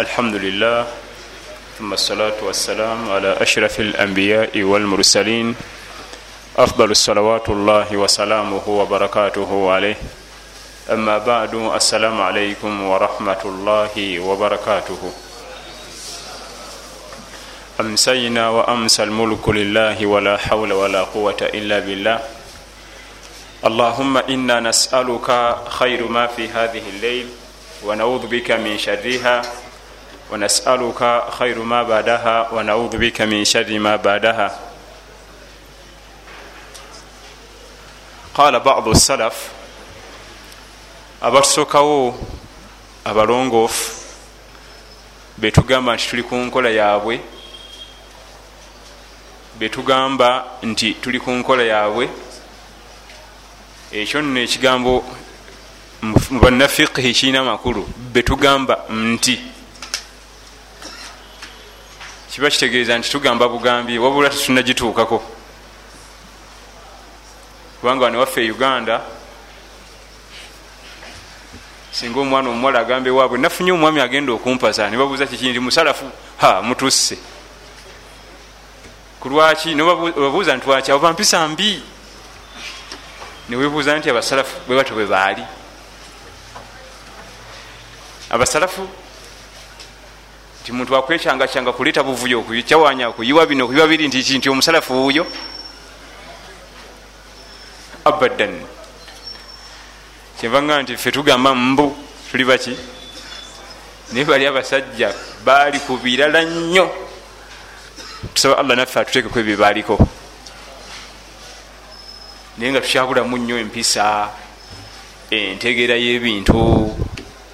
الحمد لله ثم الصلاة والسلام على أشرف الأنبياء والمرسلين أفضل الصلوات الله وسلامه وبركاته عليه أما بعد السلام عليكم ورحمة الله وبركاته أمسينا وأمسى الملك لله ولا حول ولا قوة إلا بالله اللهم إنا نسألك خير ما في هذه الليل ونعوذ بك من شرها ونسألك خير ما بعدها ونعوذ بك من شر ما بعدها قال بعض السلف abatusookawo abalongoofu betugamba nti tuli ku nkola yaabwe betugamba nti tuli ku nkola yaabwe ekyo nno ekigambo mu bannafiqihi kirina amakulu betugamba nti kiba kitegeeza nti tugamba bugambi wabula tetunagituukako. Kubanga wane waffe e uganda singa omwana omuwala agambe waabwe nafunye omwami agenda okumpasa nebabuuza kiki nti musalafu ha mutusse. Kulwaki nebabuuza nti waki abo bampisa mbi. Newebuuza nti abasalafu bwe batyo bwe baali. Abasalafu nti muntu akwecyangacanga kuleeta buvuyo kyawanya kuyiwa bino kuyiwa biri nti nti omusalafu wuuyo abadan. Kyevanga nti fe tugamba mbu tuli baki? Naye bali abasajja baali ku birala nnyo. Tusaba allah naffe atuteekeko ebyo baaliko. Naye nga tukyabulamu nnyo empisa entegeera y'ebintu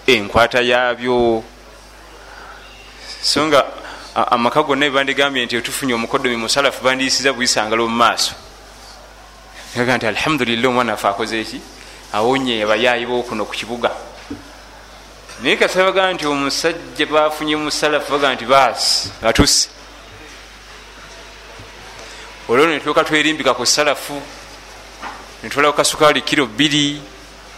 enkwata yaabyo so nga amaka gonna ebandigambye nti tufunye omukodomi musalafu bandiyisiza buyisangalo mu maaso. Aga nti alhamdulillah omwana afe akoze eki? Awonye abayaayi bokuno ku kibuga. Naye kasa bagaa nti omusajja bafunye musalafu bagaa nti baasi atusse olwo netuoka twerimbika ku salafu netulako kasukaali kiro bbiri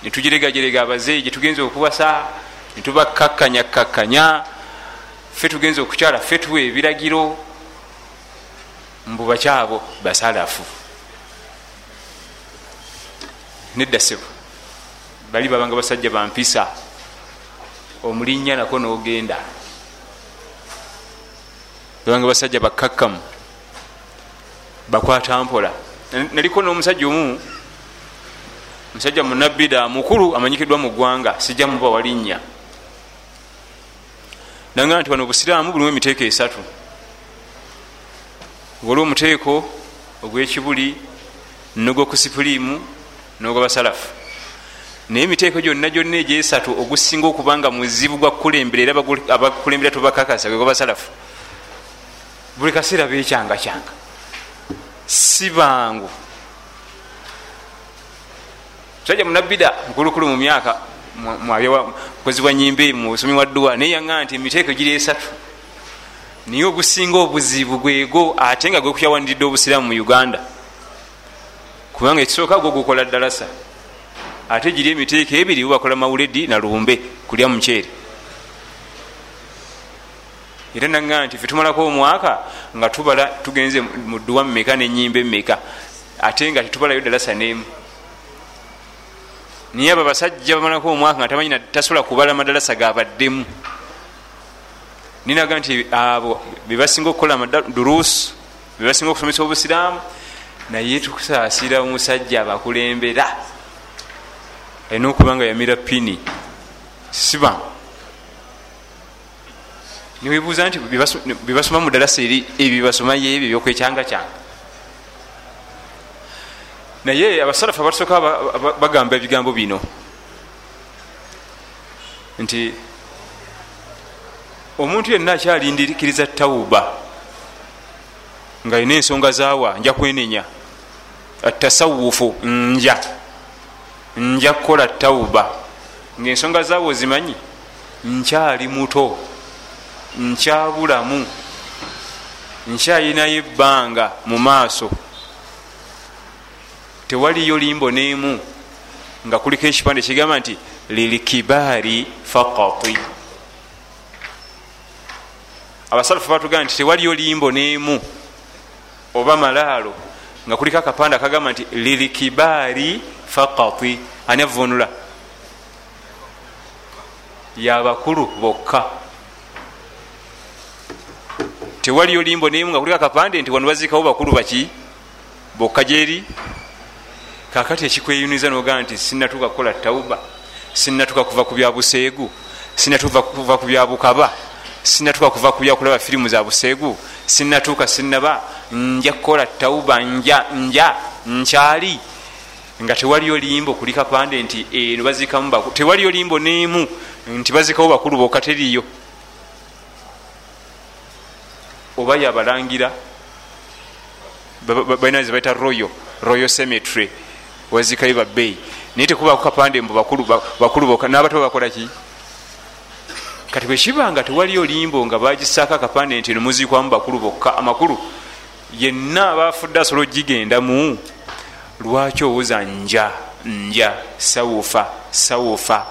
netugiregajerega abazeeyi gyetugenza okuwasa netubakakkanya kakkanya fe tugenza okukyala fe tuwa ebiragiro mbu bakyabo basalafu. Nedda sebo bali babanga basajja bampisa omulinnya nako nogenda. Babanga basajja bakakkamu bakwata mpola. Naliko n'omusajja omu musajja munabbida mukulu amanyikiddwa mu ggwanga sijja muba walinnya nanga nti wano obusiraamu bulimu emiteeko esatu. Waliwo omuteeko ogwekibuli nogwokusipuliimu nogwabasalafu naye emiteeko gyonna gyonna egyesatu ogusinga okubanga muzibu gwakukulembera era abakulembera tubakakasa gwe gwabasalafu buli kaseera becyangacyanga si bangu. Musajja munabbida mukulukulu mu myaka mukozi wa nyimbe musomi wa dduwa naye yaŋa nti emiteeko giri esatu. Niye ogusinga obuzibu gwego ate nga gwekukyawandiridde obusiraamu mu uganda. Kubanga ekisooka gwo gukola ddalasa ate giri emiteeko ebiri bakola mawuledi nalumbe kulya mukyere era naŋa nti fe tumalako omwaka nga tubala tugenze mu dduwa mumeka nenyimba emeka ate nga tetubalayo ddalasa nemu niye abo abasajja bamalako omwaka nga tamanyi tasobola kubala madalasa gabaddemu ninaga nti abo bebasinga okukola durusu bebasinga okusomesa obusiraamu naye tukusaasira omusajja abakulembera. Alina okuba nga yamira pini. Siba. Niwebuuza nti bebasoma mu dalasa eri ebyo bebasomayo ebyo byokwecyanga-cyanga naye abasalafu abatusooka bagamba ebigambo bino. Nti omuntu yenna akyalindikiriza tawuba nga alina ensonga zaawa nja kwenenya. Atasawufu nja. Nja kukola tawuba. Ngaensonga zaawa ozimanyi? Nkyali muto. Nkyabulamu. Nkyayinayo ebbanga mu maaso tewaliyo limbo neemu nga kuliko ekipande kigamba nti lilkibaari faqati. Abasalufu batugaa nti tewaliyo limbo neemu oba malaalo nga kuliko akapande akagamba nti lilikibaari fakati ani avunula yabakulu bokka. Tewaliyo limbo nemu nga kuliko akapande nti wano bazikawo bakulu baki? Bokka gyeri kakati ekikweyuniza nogaa nti sinatuka kukola tauba sinatuka kuva ku byabuseegu sinatuka kuva ku byabukaba sinatuka kuva ku byakulaba firimu za buseegu sinatuuka sinaba nja kukola tauba nja nja nkyali. Nga tewaliyo limbo kuli kapande nti eno bazikamu tewaliyo limbo nemu nti bazikawo bakulu bokka teriyo. Oba yabalangira balina zebaita royo royo cemetery wazikayo babbeyi naye tekubaku kapande mbu bakulu bokka nabato bakolaki kati bwekibanga tewaliyo limbo nga bagisaako akapande nti nomuzikwamu bakulu bokka amakulu yenna abafudde asobola ogigendamu lwaki owuza nja nja sawufa sawufa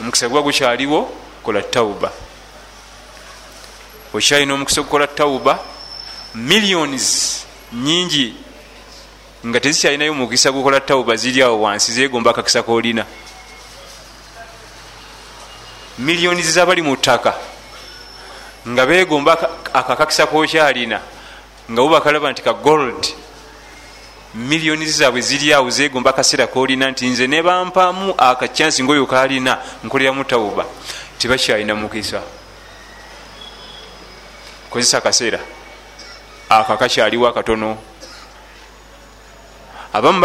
omukisa guba gukyaliwo kola tauba okyalina omukisa okukola tauba millions nyingi nga tezikyalinayo mukisa gukola tauba ziri awo wansi zegomba akakisa koolina millions zabali mu ttaka nga begomba akakakisa kokyalina nga bubakalaba nti ka gold. Miliyoni zaabwe ziri awo zegomba akaseera kolina nti nze nebampamu akacyansi ngaoyo kalina nkoleramu tawuba. Tebakyalina mukisa. Kozesa akaseera ako akakyaliwo akatono abamu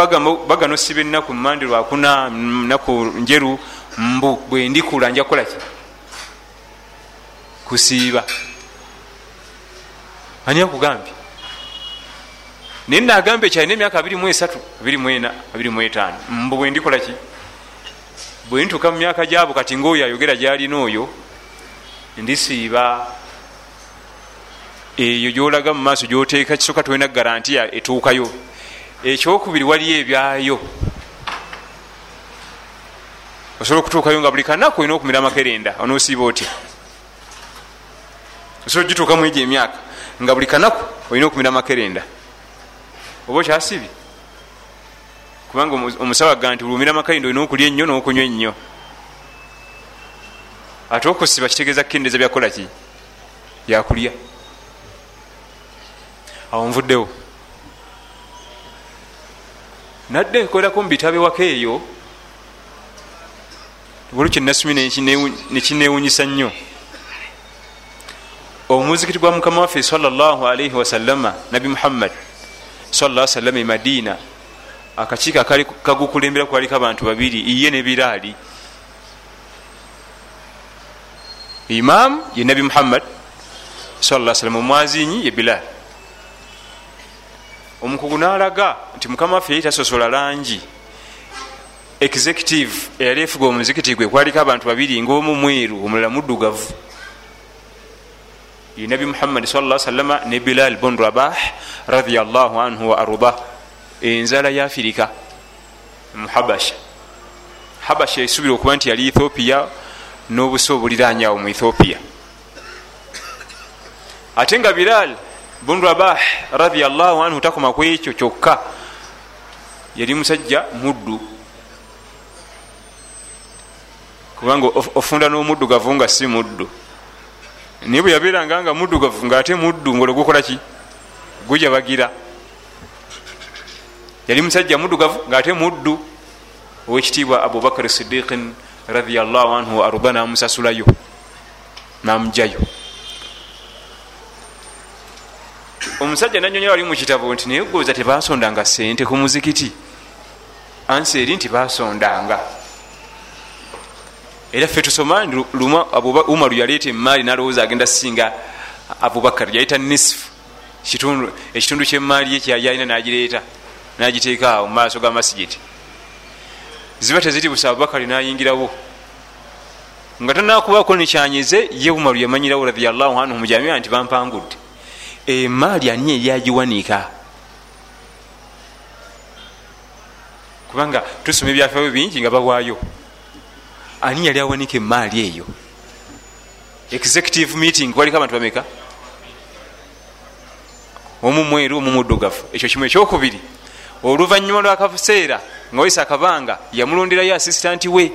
bagano siba ennaku mumandi lwakuna naku njeru mbu bwendikula nja kukolaki kusiiba. Ani akugambye? Naye nagambye kyalina emyaka 23 24 25 mbu bwendikolaki bwentuuka mu myaka gyabo kati ngaoyo ayogera gyalina oyo ndisiiba eyo gyolaga mu maaso gyoteeka kisoka tolina garantiya etuukayo. Ekyokubiri waliyo ebyayo. Osobola okutuukayo nga buli kanaku olina okumira amakerenda onoosiiba otya? Osobola ogituukamu egyo emyaka nga buli kanaku olina okumira amakerenda? Oba okyasibye kubanga omusawo aga nti olumira amakerenda olina okulya ennyo n'okunywa ennyo. Ate okusiba kitegeeza kukendeeza byakolaki byakulya awo nadde nkoleraku mu bitabe waka eyo bulu kyenasomye nekinewunyisa nnyo. Omuzikiti gwa mukama waffe salaalaihi wasallama nabi muhammad sala salama e madiina akakiiko kagukulembera kwaliko abantu babiri iye ne biraali imamu ye nabi muhammad sala salama omwazinyi ye bilaali omukugu nalaga nti mukama waffe yali tasosola langi. Executive eyali efuga omuzikiti gwe kwaliko abantu babiri ngaomu mweru omulala muddugavu. Ye nabi muhammadi sa salama ne bilal bun rabah radiallahu anhu wa arda. Enzala ya afirika mu habasha esubira okuba nti yali ethiopia n'obusa obuliranyawo mu ethiopia. Ate nga bilal bun rabah radiallahu anhu takoma ku ekyo kyokka. Yali musajja muddu. Kubanga ofunda n'omuddugavu nga si muddu. Naye bwe yabeeranga nga muddugavu ngaate muddu ngolo gukolaki gujabagira. Yali musajja muddugavu ngaate muddu. Owekitiibwa abubakar sidiqin radiallahu anhu arda namusasulayo namujayo omusajja nanyonyola wali mukitabo nti naye goza tebasondanga sente ku muzikiti? Ansi eri nti basondanga. Era ffe tusoma luma umaru yaleeta emaali nalowooza agenda singa abubakar yaleeta nisfu ekitundu kyemaali ye kyayalina nagireeta nagiteeka awo mumaaso ga masigiti ziba teziri busa abubakari nayingirawo. Nga tanakubako nekyanyize ye umaru yamanyirawo radiallahu anhu mujamia nti bampangudde emaali ani eri agiwanika kubanga tusoma ebyafaayo bingi nga bawaayo. Ani yali awanika emaali eyo? Executive meeting waliko abantu bameka? Omu mweru omu muddugavu. Ekyo kimu ekyokubiri. Oluvanyuma lwakaseera nga waisa akabanga yamulonderayo assisitanti we.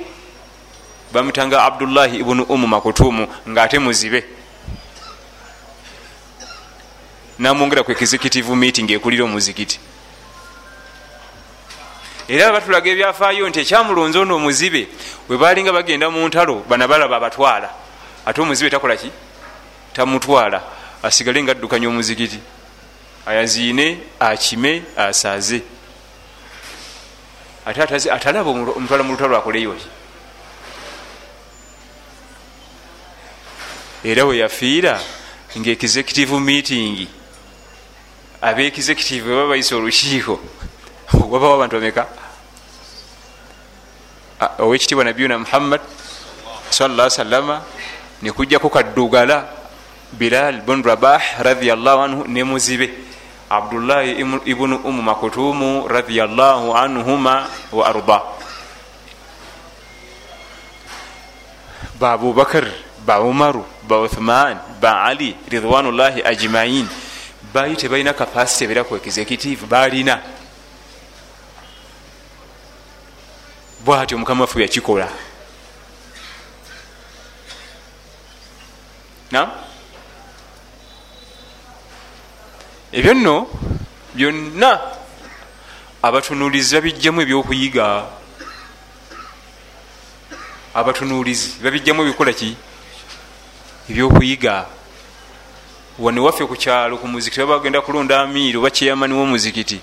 Bamutanga abdullahi ibunu umu makutumu ngaate muzibe namwongera ku executive meeting ekulira omuzikiti. Era batulaga ebyafaayo nti ekyamulonzi ono omuzibe bwe balinga bagenda mu ntalo bana balaba abatwala. Ate omuzibe takola ki? Tamutwala asigale nga addukanya omuzikiti. Ayaziine akime asaaze. Ate atalaba omutwala mu lutalo akoleyoki era we yafiira nga executive meeting abe executive baba bayisa olukiiko. Wabawo abantu bameka? Owekitiibwa nabiyuna muhammad salla salama nekujjaku kaddugala bilal bun rabah radiallahu anhu ne muzibe. Abdullahi ibunu umu makutumu radiallahu anhuma wa arda. Ba abubakar ba umaru ba uthman ba ali ridwanullahi ajmain bayi tebalina kapasity ebeera ku executive balina bwatyo mukama waffe yakikola. Na ebyo nno byonna abatunuulizi babijjamu ebyokuyiga. Abatunuulizi babijjamu ebikola ki? Ebyokuyiga wane waffe ku kyalo ku muzikiti baba bagenda kulonda amiiri oba kyeyamani w'omuzikiti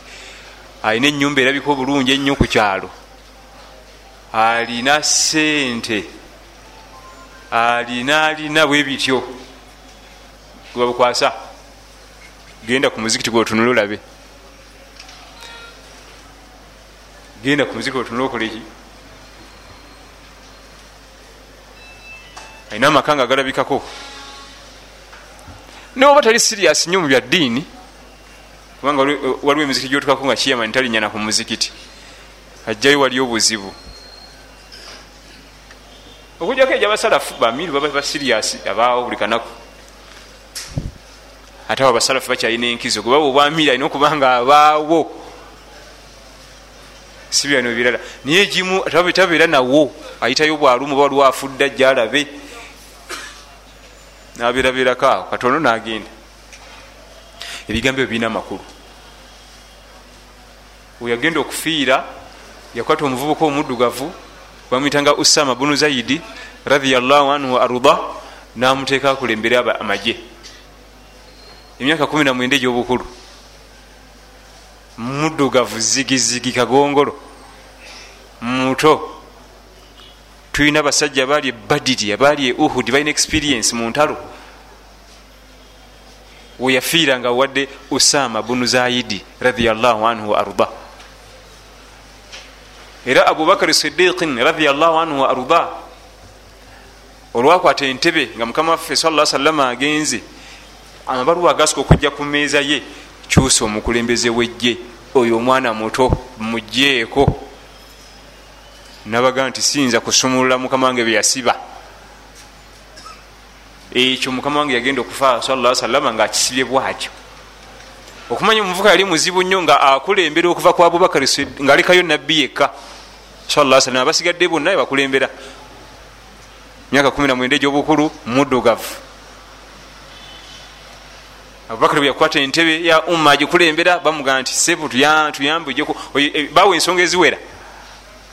alina enyumba erabika obulungi ennyo ku kyalo. Alina sente alina alina bwe bityo. Gwebabukwasa genda ku muzikiti gweotunula olabe. Genda ku muzikiti gweotunula okoleki alina amaka nga galabikako noba tali sirias nnyo mu bya ddiini kubanga waliwo emizikiti gyotukako nga kiyamani talinyana ku muzikiti ajjayo wali obuzibu. Okujjako egyabasalafu bamiru baba basirias abaawo buli kanaku. Ate abo abasalafu bakyalina enkizo gwe baba obwamiiri alina okubanga abaawo. Si byano birala naye egimu tabeera nawo ayitayo bwalumu oba waliwo afudde ajja alabe nabeerabeerako awo. Katono nagenda. Ebigambo ebyo birina amakulu. Weyagenda okufiira yakwata omuvubuka omuddugavu bamwitanga usama bunu zaidi radiallahu anhu wa arda namuteeka akulembere amagye. Emyaka 19 egyobukulu. Muddugavu zigizigi kagongolo. Muto tulina abasajja abaali ebadiri abaali e uhud balina experience mu ntalo. Weyafiira nga wadde usama bunu zaidi radiallahu anhu wa arda. Era abubakari sidiqin radiallahu anhu wa arda. Olwakwata entebe nga mukama waffe sala salama agenze amabaluwa agasika okujja ku meeza ye kyusa omukulembeze wejje oyo omwana muto mugjeeko nabaga nti siyinza kusumulula mukama wange byeyasiba ekyo mukama wange yagenda okufa sala salama nga akisibye bwatyo. Okumanya omuvuka yali muzibu nnyo nga akulembera okuva ku abubakari nga alekayo nabbi yekka. Salam abasigadde bonna ebakulembera myaka 19 egyobukulu muddugavu. Abubakari bwe yakwata entebe ya umma agikulembera bamugaa nti sebu tuyambe bawa ensonga eziwera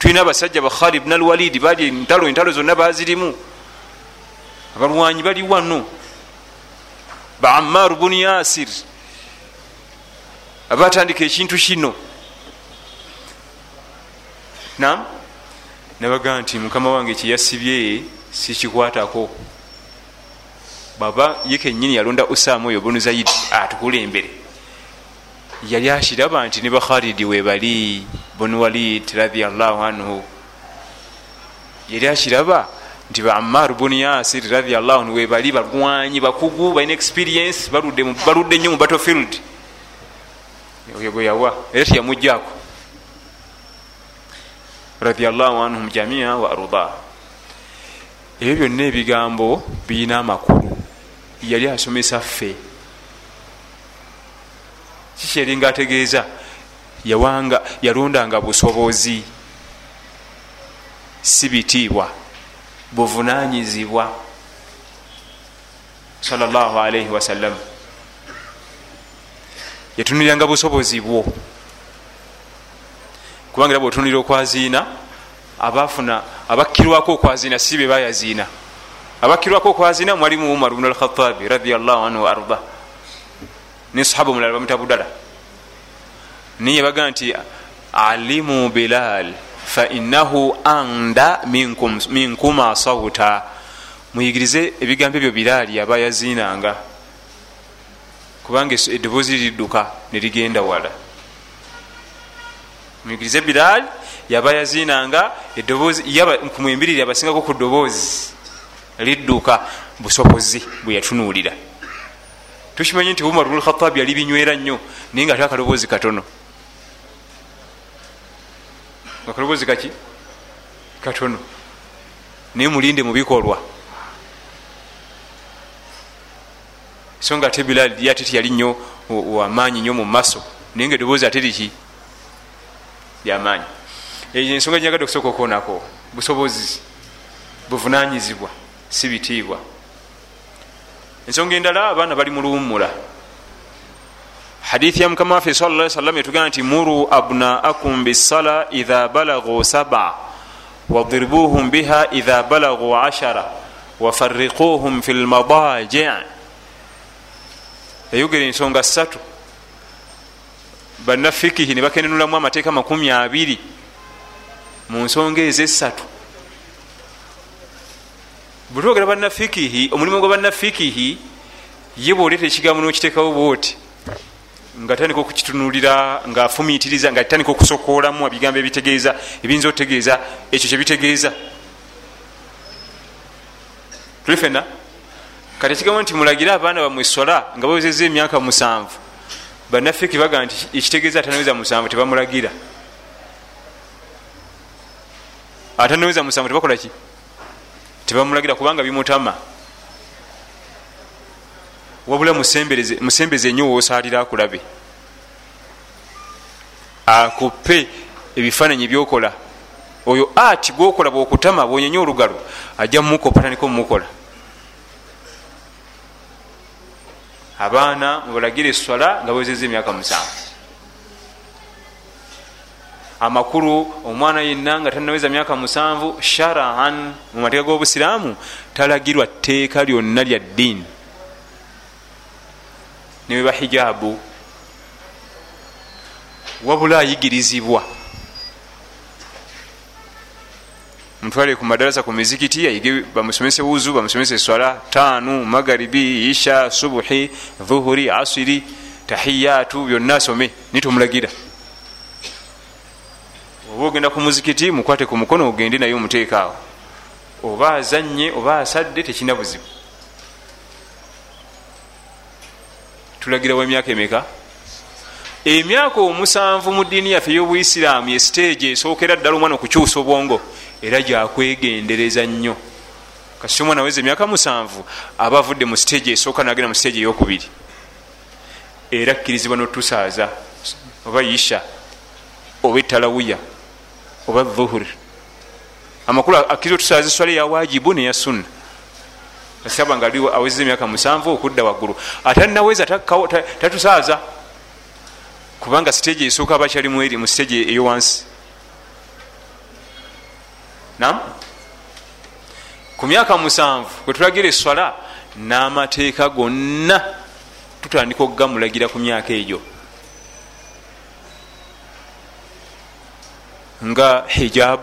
tulina abasajja ba khalid nalwalidi bali entalo entalo zonna bazirimu. Abalwanyi bali wano. Ba ammar bunu yasir. Abatandika ekintu kino. Nam nabagaa nti mukama wange kyeyasibye sikikwatako. Baba ye kenyini yalonda usama oyo bunu zaidi atukulembere yali akiraba nti ne bakhalidi webali bunu walid radiallahu anhu. Yali akiraba nti ba ammar bunu yasir radiallahu anhu webali balwanyi bakugu balina experience baludde nnyo mu battlefield. Oyo gwe yawa era teyamujjaako radiallahu anhum jamia wa arda. Ebyo byonna ebigambo birina amakulu. Yali asomesa ffe kikyeringa ategeeza yawanga yalondanga busobozi. Si bitiibwa buvunanyizibwa salllahalaihi wasallam yatunuliranga busobozi bwo. Kubanga era bweotunulira okwaziina abafuna abakkirwako okwaziina si be bayaziina abakkirwako okwaziina mwalimu umar bnu alkhatabi radiallahu anhu waarda ne sahaba omulala bamuta budala niye baga nti alimu bilal fainahu anda minkum, minkuma sauta muyigirize ebigambo ebyo bilaali aba yaziinanga. Kubanga eddoboozi lidduka nerigenda wala. Muyigirize bilaali yaba yaziinanga eddoboozi kumwembiriri abasingako ku ddoboozi lidduka busobozi bwe yatunuulira. Tukimanyi nti umar bnu lkhatabi yali binywera nnyo naye nga ate akaloboozi katono nga kaloboozi kaki katono naye mulinde mubikolwa so nga ate bilali ate tiyali nnyo wamaanyi nnyo mu maso naye nga eddoboozi ate liki? Lyamaanyi eyo ensonga gyenyagadde okusooka okwonako busobozi buvunanyizibwa si bitiibwa. Ensonga endala abaana bali mu luwummula hadithi ya mukama waffe sala salam etugamba nti muru abnaakum bisala idha balagu saba wadribuhum biha idha balagu ashara wafariquhum fi lmadaji yayogera ensonga ssatu. Bannafikihi ne bakenenulamu amateeka makumi abiri mu nsonga ezesatu bwetwogera bannafikihi omulimu gwa bannafikihi ye bwoleeta ekigambo nokiteekawo bwoti nga tandika okukitunulira ngaafumiitiriza nga tandika okusokoolamu ebigambo ebitegeeza ebiyinza okutegeeza ekyo kyebitegeeza tuli fena kati ekigambo nti mulagire abaana bamwe sola nga bawezeza emyaka musanvu. Bannafiki baga nti ekitegeeza atanaweza musanvu tebamulagira. Atanaweza musanvu tebakola ki? Tebamulagira kubanga bimutama wabula musembeze nnyo wosalira akulabe. Akupe ebifaananyi byokola. Oyo ati gwokola bwokutama bwonyenya olugalo ajja mumukopa tandika omumukola abaana mubalagire eswala nga bawezeza emyaka musanvu. Amakulu omwana yenna nga tanaweza myaka musanvu sharahan mu mateeka g'obusiraamu talagirwa tteeka lyonna lya ddiini niweba hijaabu wabula ayigirizibwa. Mutwale ku madarasa ku mizikiti ayige bamusomese wuzu bamusomese swala taanu magaribi isha subuhi dhuhuri asiri tahiyatu byonna asome nitomulagira oba ogenda ku muzikiti mukwate ku mukono ogende naye omuteekaawo. Oba azanye oba asadde tekina buzibu tulagirawo emyaka emeka? Emyaka omusanvu mu ddiini yaffe ey'obuisiraamu esiteegi esookera ddala omwana okukyusa obwongo era gyakwegendereza nnyo. Kasi omwana aweza emyaka musanvu aba avudde mu siteegi esooka nagenda mu siteegi eyokubiri. Era akkirizibwa notusaaza oba isha oba etalawuya oba dhuhuri amakulu akkiriza otusaaza eswala eya wajibu neya sunna asaba nga awezeza emyaka musanvu okudda waggulu. Atanaweza tatusaaza kubanga siteegi esooka abakyalimu eri mu siteegi eyowansi nam ku myaka musanvu kwetulagira eswala n'amateeka gonna tutandika okugamulagira ku myaka egyo. Nga hijab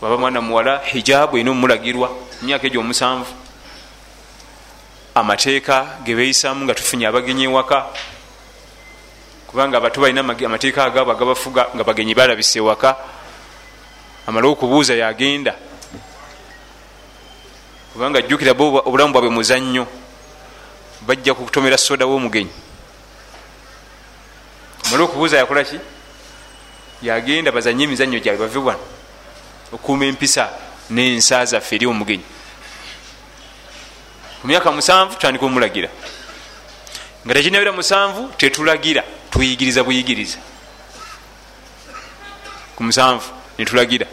waba mwana muwala hijabu erina omulagirwa emyaka egyo omusanvu. Amateeka gebeeyisamu nga tufunye abagenyi ewaka kubanga abato balina amateeka agaabo agabafuga nga bagenyi balabisa ewaka amale okubuuza yagenda. Kubanga jjukira bo obulamu bwabwe muzannyo bajja kutomera soda womugenyi. Amale okubuuza yakola ki? Yagenda bazanye emizannyo gyabwe bave wano okuuma empisa n'ensa zaffe eri omugenyi. Ku myaka musanvu tutandika omulagira. Nga tekinabira musanvu tetulagira tuyigiriza buyigiriza. Ku musanvu netulagira.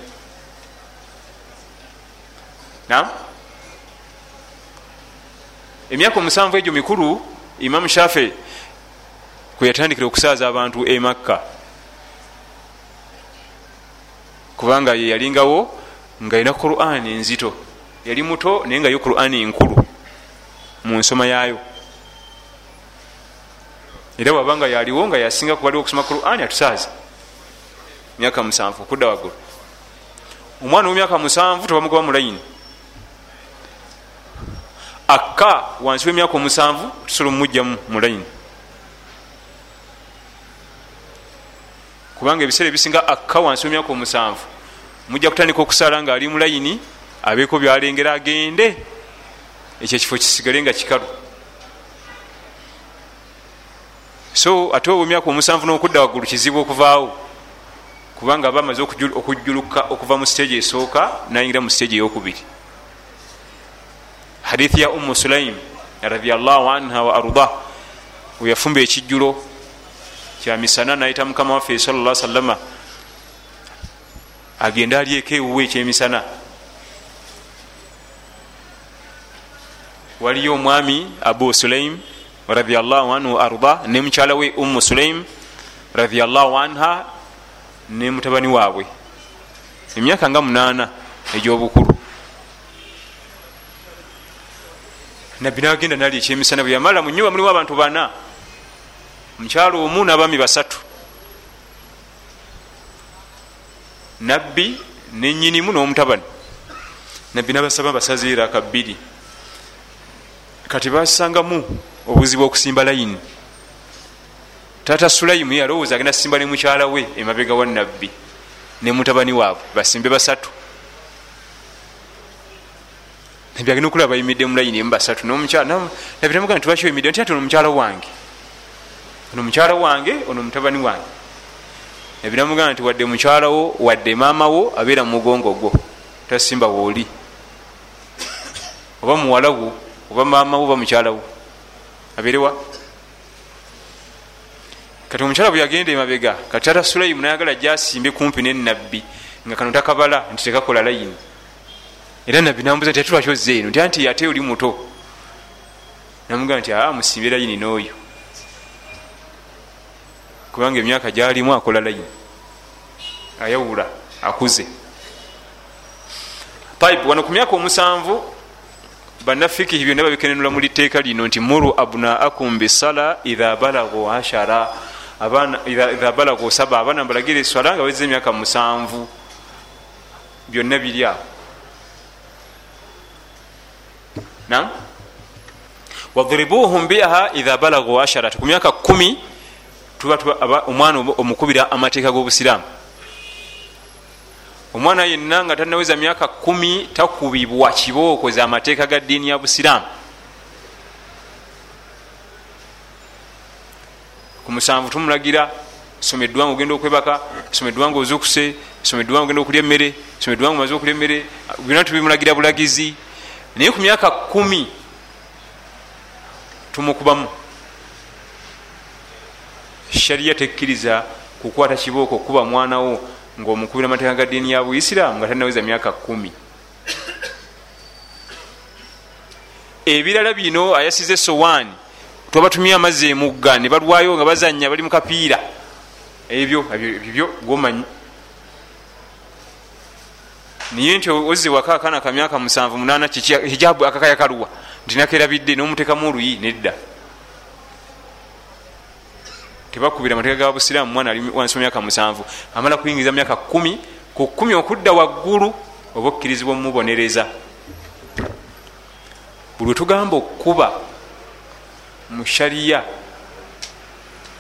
Nam emyaka omusanvu egyo mikulu imamu shafe kweyatandikira okusaaza abantu emakka kubanga ye yalingawo nga yina qurani enzito yali muto naye nga yo qurani nkulu mu nsoma yaayo. Era wabanga yaliwo nga yasinga kubaliwo okusoma qurani atusaaza myaka musanvu okudda waggulu. Omwana wemyaka musanvu tebamugoba mulayini akka wansi wemyaka omusanvu tusobola omumugjamu mulayini kubanga ebiseera ebisinga akka wansi wemyaka omusanvu mujja kutandika okusala nga ali mulayini abeeko byalengera agende. Ekyo ekifo kisigale nga kikalu. So ate omyaka omusanvu nokudda waggulu kizibu okuvaawo. Kubanga aba amaze okujjuluka okuva mu stage esooka nayingira mu stage eyokubiri. Hadithi ya ummu sulaim radiallahu anha wa arda weyafumba ekijjulo. Kyamisana nayita mukama waffe salla salama agende alyeko ewuwe ekyemisana. Waliyo omwami abu sulaim radiallahu anhu arda ne mukyala we ummu sulaim radiallahu anha ne mutabani waabwe. Emyaka nga munaana egyobukulu. Nabbi nagenda nali ekyemisana bwe yamala mu nyumba mulimu abantu bana. Mukyalo omu n'abaami basatu nabbi nenyinimu n'omutabani. Nabbi nabasaba basazeera ka bbiri kati basangamu obuzibu okusimba layini. Tata sulayimu yalowooza agenda simba ne mukyala we emabega wa nabbi ne mutabani waabwe basimbe basatu. Nabbi agenda okulaba bayimidde mulayini emu basatu. Nabbi namugaa nti lwaki oyimidde nti ati ono mukyala wange. Ono mukyala wange ono mutabani wange nabbi namugaa nti wadde mukyalawo wadde maamawo abeera mu mugongo gwo tasimba wooli oba muwalawo oba maamawo oba mukyalawo abeerewa kati omukyala bwe yagenda emabega kati tata sulayimu nayagala jasimbe kumpi nenabbi nga kano takabala nti tekakola layini. Era nabbi nambuza nti atulwaki ozze eno? Nti anti ate oli muto. Namugaa nti aa musimbe layini n'oyo kubanga emyaka gyalimu akola layini ayawula akuze. Pipe wano ku myaka omusanvu banafikihi byonna babikenenula mu liteeka lino nti muru abnaakum bisala idha balagu ashara. Idha balagu saba abaana mbalagira eswala nga baweza emyaka musanvu. Byonna biri awo. Wadribuhum biha idha balagu ashara. Ku myaka kumi tuba omwana omukubira amateeka g'obusiraamu. Omwana yenna nga tanaweza myaka kumi takubibwa kibooko za amateeka ga ddiini ya busiraamu. Ku musanvu tumulagira someddwanga ogenda okwebaka someddwanga ozukuse someddwanga ogenda okulya emmere someddwanga omaze okulya emmere byonna tubimulagira bulagizi. Naye ku myaka kumi tumukubamu shariya tekkiriza kukwata kibooko okuba mwanawo ngaomukubira amateeka ga ddiini ya buisiraamu nga tanaweza myaka kumi. Ebirala bino ayasiza esowaani twabatumye amazzi emugga ne balwayo nga bazanya bali mukapiira ebyo byo gomanyi naye nti ozze waka akaana ka myaka musanvu munana hijabu akakayakaluwa nti nakerabidde nomutekamu oluyi nedda tebakubira amateeka ga busiraamu mwana ali wansi myaka musanvu. Amala kuyingiza myaka kumi ku kumi okudda waggulu oba okkirizibwa omumubonereza buli wetugamba okuba mu shariya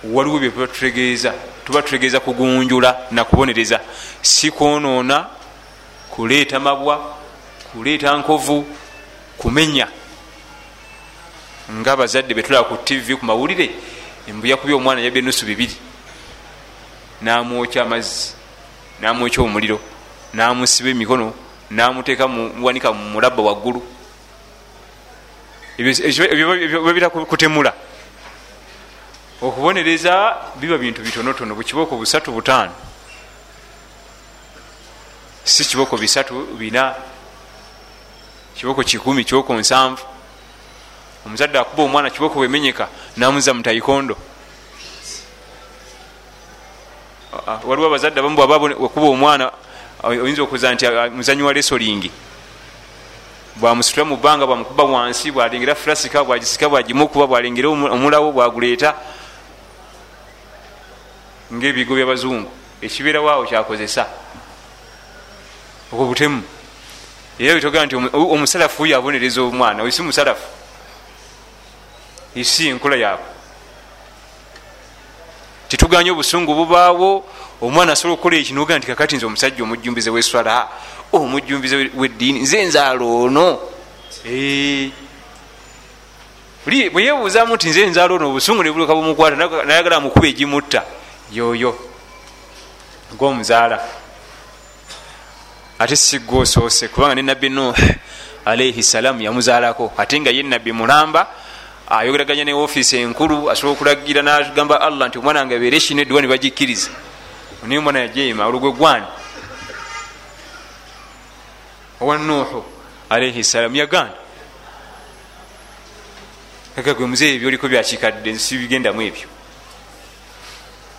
waliwo byetuba tutegeeza tuba tutegeeza kugunjula nakubonereza si kwonoona kuleeta mabwa kuleeta nkovu kumenya. Nga abazadde betulaba ku tv ku mawulire embu yakubya omwana yabya enusu bibiri. Namwokya amazzi namwokya omuliro namusiba emikono namuteeka muwanika mulabba waggulu. Ebyo kutemula. Okubonereza biba bintu bitonotono bukibooko busatu butaano. Si kibooko bisatu bina kibooko kikumi kibooko nsanvu. Omuzadde akuba omwana kibooko bwemenyeka namuza mutaikondo waliwo abazadde abamu bwabakuba omwana oyinza okuza nti muzanyi wa lesolingi bwamusitula mu bbanga bwamukuba wansi bwalengera furasika bwagisika bwagimukuba bwalengera omulawo bwaguleeta ngaebigo byabazungu. Ekibeerawaawo kyakozesa. Okobutemu era bitogera nti omusalafu oyo abonereza omwana oyo si musalafu isi enkola yaabwe. Tituganye obusungu bubaawo omwana asobola okukola ekinoga nti kakati nze omusajja omujjumbize weswala omujjumbize weddiini nze enzaalo ono. Bwe yebuuzamu nti nze enzaalo ono obusungu nebuluka bumukwata nayagala mukuba egimutta. Yoyo. Ngaomuzaala ate sigga osoose kubanga ne nabbi nuh alaihi salaamu yamuzaalako ate nga ye nabbi mulamba ayogeraganya ne ofiisi enkulu asobola okulagira nagamba allah nti omwana wange abeere kino eddiwa ne bagikkiriza. Naye omwana yajeema olugwe gwani? Owa nuhu alaihi salaamu yaganda aga gwe muzeeyi byoliko byakikadde nsi bigendamu ebyo.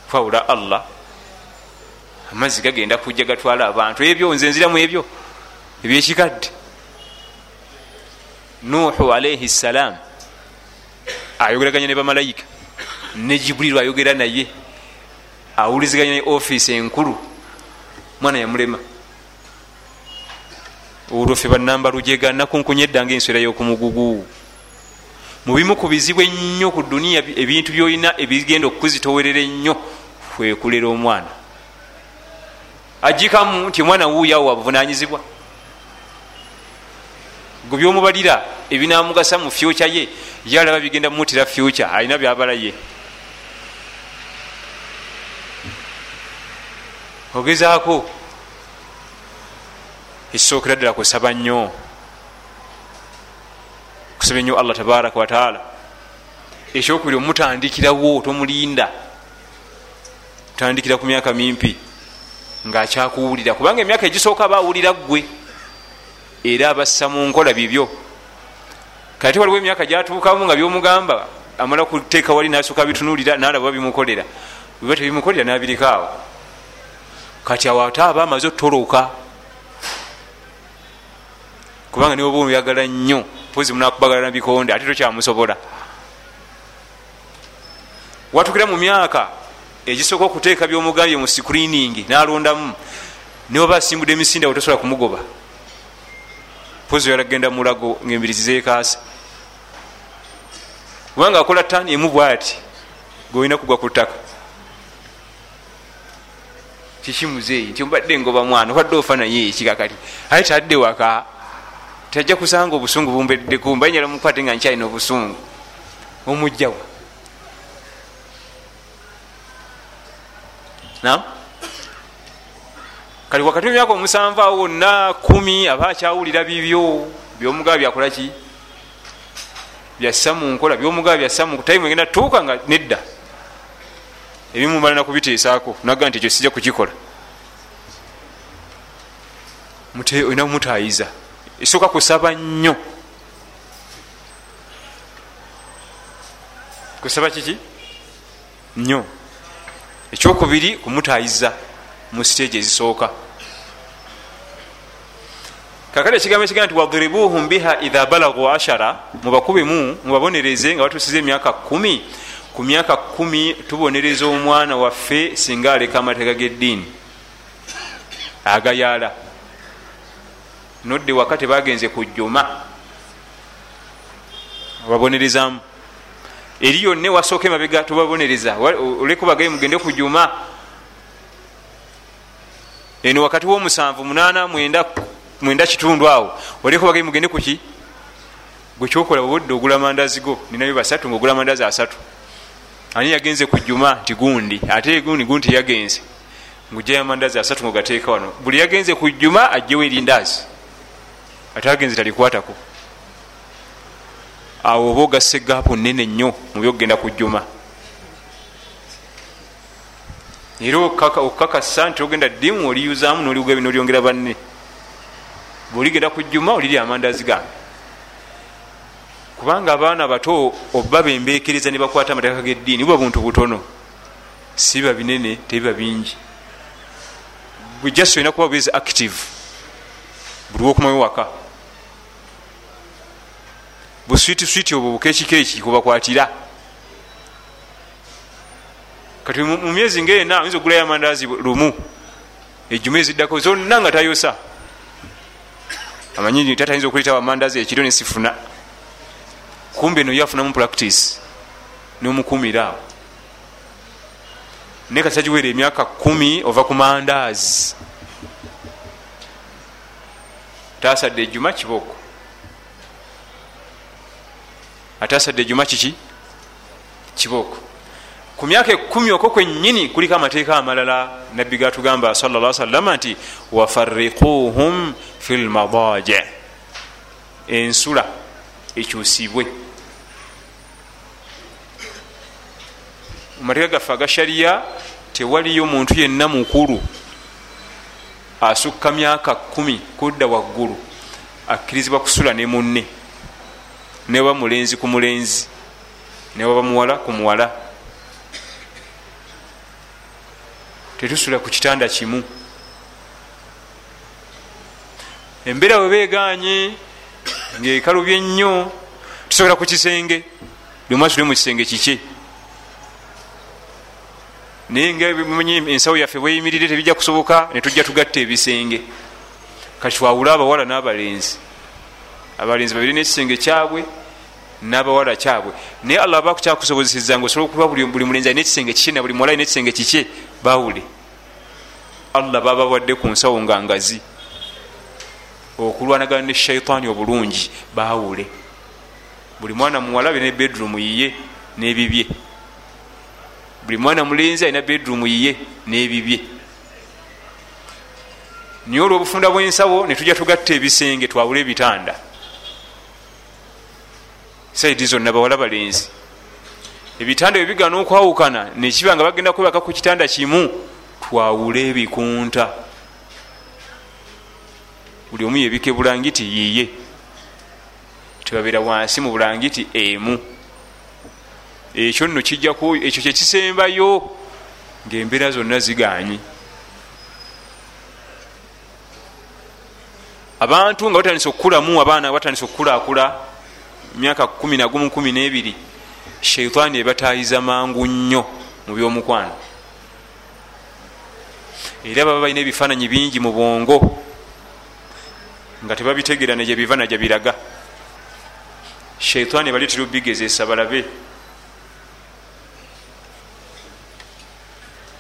Fawula allah amazzi gagenda kujja gatwala abantu. Ebyo nze nziramu ebyo ebyekikadde nuhu alaihi salaamu ayogeraganya ne bamalayika ne jibuliru ayogera naye awuliziganya ne ofiisi enkulu mwana yamulema. Olwo fe banamba lujega nakunkunya eddanga enswera y'okumugugu. Mubimu ku bizibu ennyo ku duniya ebintu byolina ebigenda okukuzitowerera ennyo kwekulera omwana. Ajikamu nti omwana wuuyawo wabuvunanyizibwa gwe byomubalira ebinamugasa mu fyuca ye yalaba bigenda mumutira fyuca alina byabala ye. Ogezaako ekisookera ddala kusaba nnyo kusaba nnyo allah tabaraka wataala ekyokubiri omutandikirawo tomulinda tandikira ku myaka mimpi ngaakyakuwulira kubanga emyaka egisooka bawulira ggwe era abassa mu nkola bibyo. Kati waliwo emyaka gyatuukamu nga byomugamba amala kuteeka wali nasooka bitunulira nalaba bimukolera biba tebimukolera nabirikaawo kati awo ate aba amaze otoloka kubanga niwe oba oyagala nnyo pozi munakubagala nabikonde ate tokyamusobola. Watukira mu myaka egisooka okuteeka byomugambye mu screening nalondamu niwaba asimbudde emisinde tosobola kumugoba pozi oyala kgenda mulago ngaembirizi zekaasa kubanga akola taani emu bwati geolina kugwa ku ttaka. Kikimuzeeyi nti obadde ngoba mwana obadde ofa naye ekikakati aye tadde waka. Tajja kusanga obusungu bumbeddeku mbanyala mukwate nga nkyalina obusungu. Omujjawa. Nam kati wakati wemyaka omusanvu awo wonna kumi aba akyawulira bibyo byomugaba byakolaki byassa mu nkola. Byomugaba byassa mu tayimu egenda tuuka nga nedda. Ebimumala nakubiteesaako naga nti ekyo sijja kukikola. Olina kumutayiza esooka kusaba nnyo. Kusaba kiki? Nnyo. Ekyokubiri kumutayiza mu siteegi ezisooka. Kakati ekigambo ekigaa nti wadribuhum biha idha balagu ashara mubakubemu mubabonereze nga batusiza emyaka kumi. Ku myaka kumi tubonereza omwana waffe singa aleka amateeka geddiini. Agayaala. Nodde waka tebagenze kujjuma babonerezamu eri yonna wasooka emabega tubabonereza. Olekubagaye mugende kujuma eno wakati womusanvu munana mwenda kitundu awo. Olekubagaye mugende kuki gwekyokola obudde ogula mandazi go ninayo basatu ngaogula mandazi asatu. Ani yagenze kujuma nti gundi ate gundi gundi teyagenze ngujayo amandazi asatu ngaogateeka wano. Buli yagenze kujuma ajjewo erindazi ate agenzi talikwatako. Awo oba ogassa egaapu nene nnyo mu byokugenda ku jjuma era okakasa nti ogenda ddimu oliyuzaamu nolyongera banne. Bweoligenda ku jjuma olirya amandazi gange. Kubanga abaana bato oba bembekereza ne bakwata amateeka g'eddiini buba buntu butono. Si biba binene tebiba bingi. Bwejasi olina kuba bwezi active buli wokumayo waka. Buswitiswiti obwo bukekikeeki kubakwatira kati mu myezi ngaena oyinza ogulayo amandazi lumu ejjuma eziddako zonna nga tayosa. Amanyi tatayinza okuleetawo amandazi ekiro nesifuna kumbe no yafunamu practice nomukumira awo. Naye kati tagiweera emyaka kumi ova ku mandaazi tasadde ejjuma kiboko. Atasadde ejjuma kiki? Kiboko ku myaka ekumi okwo kwennyini kuliko amateeka amalala nabbi gatugamba salla salama nti wafarikuhum fi lmadaje ensula ekyusibwe. Mumateeka gaffe aga shariya tewaliyo muntu yenna mukulu asukka myaka kumi kudda waggulu akkirizibwa kusula ne munne newaba mulenzi ku mulenzi newaba muwala ku muwala tetusula ku kitanda kimu. Embeera webeganye ngaekalubye nnyo tusobola ku kisenge buli mwasule mu kisenge kikye naye ngamanyi ensawo yaffe bweyimirire tebijja kusoboka netujja tugatta ebisenge. Kati twawule abawala n'abalenzi. Abalenzi babiri nekisenge kyabwe n'abawala kyabwe. Naye allah aba kukyakusobozeseza nga osobola okuba buli mulenzi alina ekisenge kikye na buli muwala alina ekisenge kikye bawule allah babawadde ku nsawo nga ngazi. Okulwanagana ne shaitaani obulungi bawule buli mwana muwala alina bedroom yiye n'ebibye. Buli mwana mulenzi alina bedroom yiye n'ebibye. Naye olwobufunda bwensawo netujja tugatta ebisenge twawule ebitanda. Saidi zonna bawala balenzi ebitanda bwebigana okwawukana nekiba nga bagenda kwebaka ku kitanda kimu twawule ebikunta. Buli omu yebike bulangiti yiye. Tebabeera wansi mu bulangiti emu. Ekyo nno kijjaku ekyo kyekisembayo ngaembeera zonna ziganyi abantu nga batandise okukulamu abaana batandise okukulakula myaka kumi nagumu kumi nebiri sheitaani ebatayiza mangu nnyo mu byomukwano. Era baba balina ebifaananyi bingi mu bwongo nga tebabitegeera negye biva naja biraga. Sheitaani baleetera obigezesa balabe.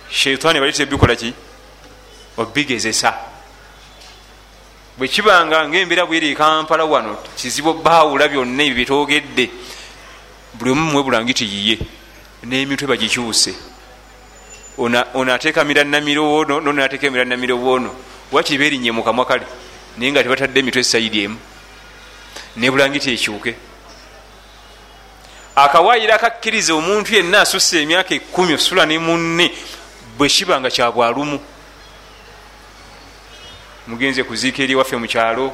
Sheitaani baleetera bikola ki? Obigezesa bwekibanga ngaembeera bweri ekampala wano kizibu baawula byonna ebyo byetwogedde buli omu mwe bulangiti yiye n'emitwe bagikyuse. Ono ateeka miranamiro wono nono ateeka miranamiro wono wakiri beerinye mu kamwa kale naye nga tebatadde emitwe esayidi emu nebulangiti ekyuke. Akawaayiro akakkiriza omuntu yenna asusse emyaka ekumi osula ne munne bwekibanga kyabwalumu mugenze kuziika eri waffe mukyalo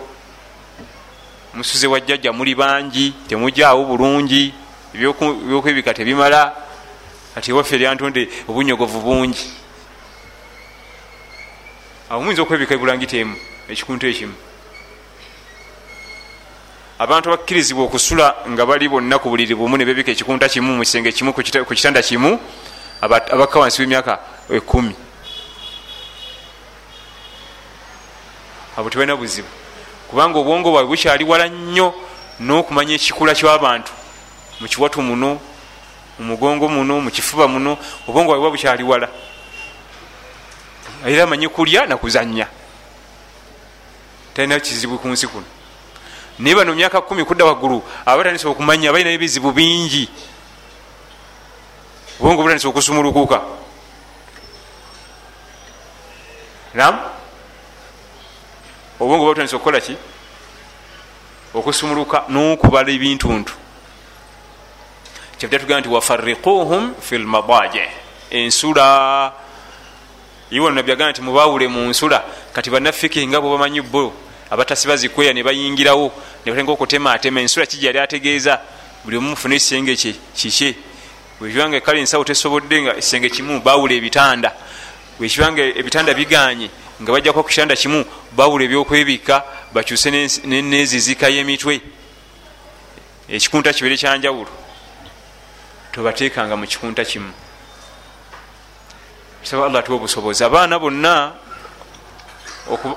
musuze wajjajja muli bangi temujjaawo bulungi ebyokwebika tebimala. Ati ewaffe eryantonde obunyogovu bungi. Awo muyinza okwebika ebulangiti emu ekikuntu ekimu. Abantu abakkirizibwa okusula nga bali bonna ku buliri bumu ne bebika ekikunta kimu mu kisenge kimu ku kitanda kimu abakka wansi w'emyaka ekumi abo tebalina buzibu. Kubanga obwongo bwabwe bukyali wala nnyo n'okumanya ekikula ky'abantu mu kiwatu muno mu mugongo muno mu kifuba muno obwongo bwabwe buba bukyali wala. Era amanyi kulya nakuzanya talina kizibu ku nsi kuno. Naye bano myaka kumi kudda waggulu abatandisa okumanya balina ebizibu bingi. Obwongo butandisa okusumulukuka nam obwongo butandisa okukola ki? Okusumuluka n'okubala ebintuntu kyavudde tugamba nti wafarikuhum fi lmadaje ensula iwe nabbi agamba nti mubawule mu nsula kati bannafiki nga bwe bamanyi bo abatasiba zikweya ne bayingirawo nebatenga okutematema ensula kiji yali ategeeza buli omu mufune ekisenge kye kiki bwekibanga kale ensawo tesobodde nga ekisenge kimu bawula ebitanda bwekibanga ebitanda biganye nga bajjako ku kitanda kimu bawula ebyokwebika bakyuse nezizika y'emitwe ekikunta kibeere kyanjawulo tobateekanga mu kikunta kimu. Saba allah tuwa obusobozi. Abaana bonna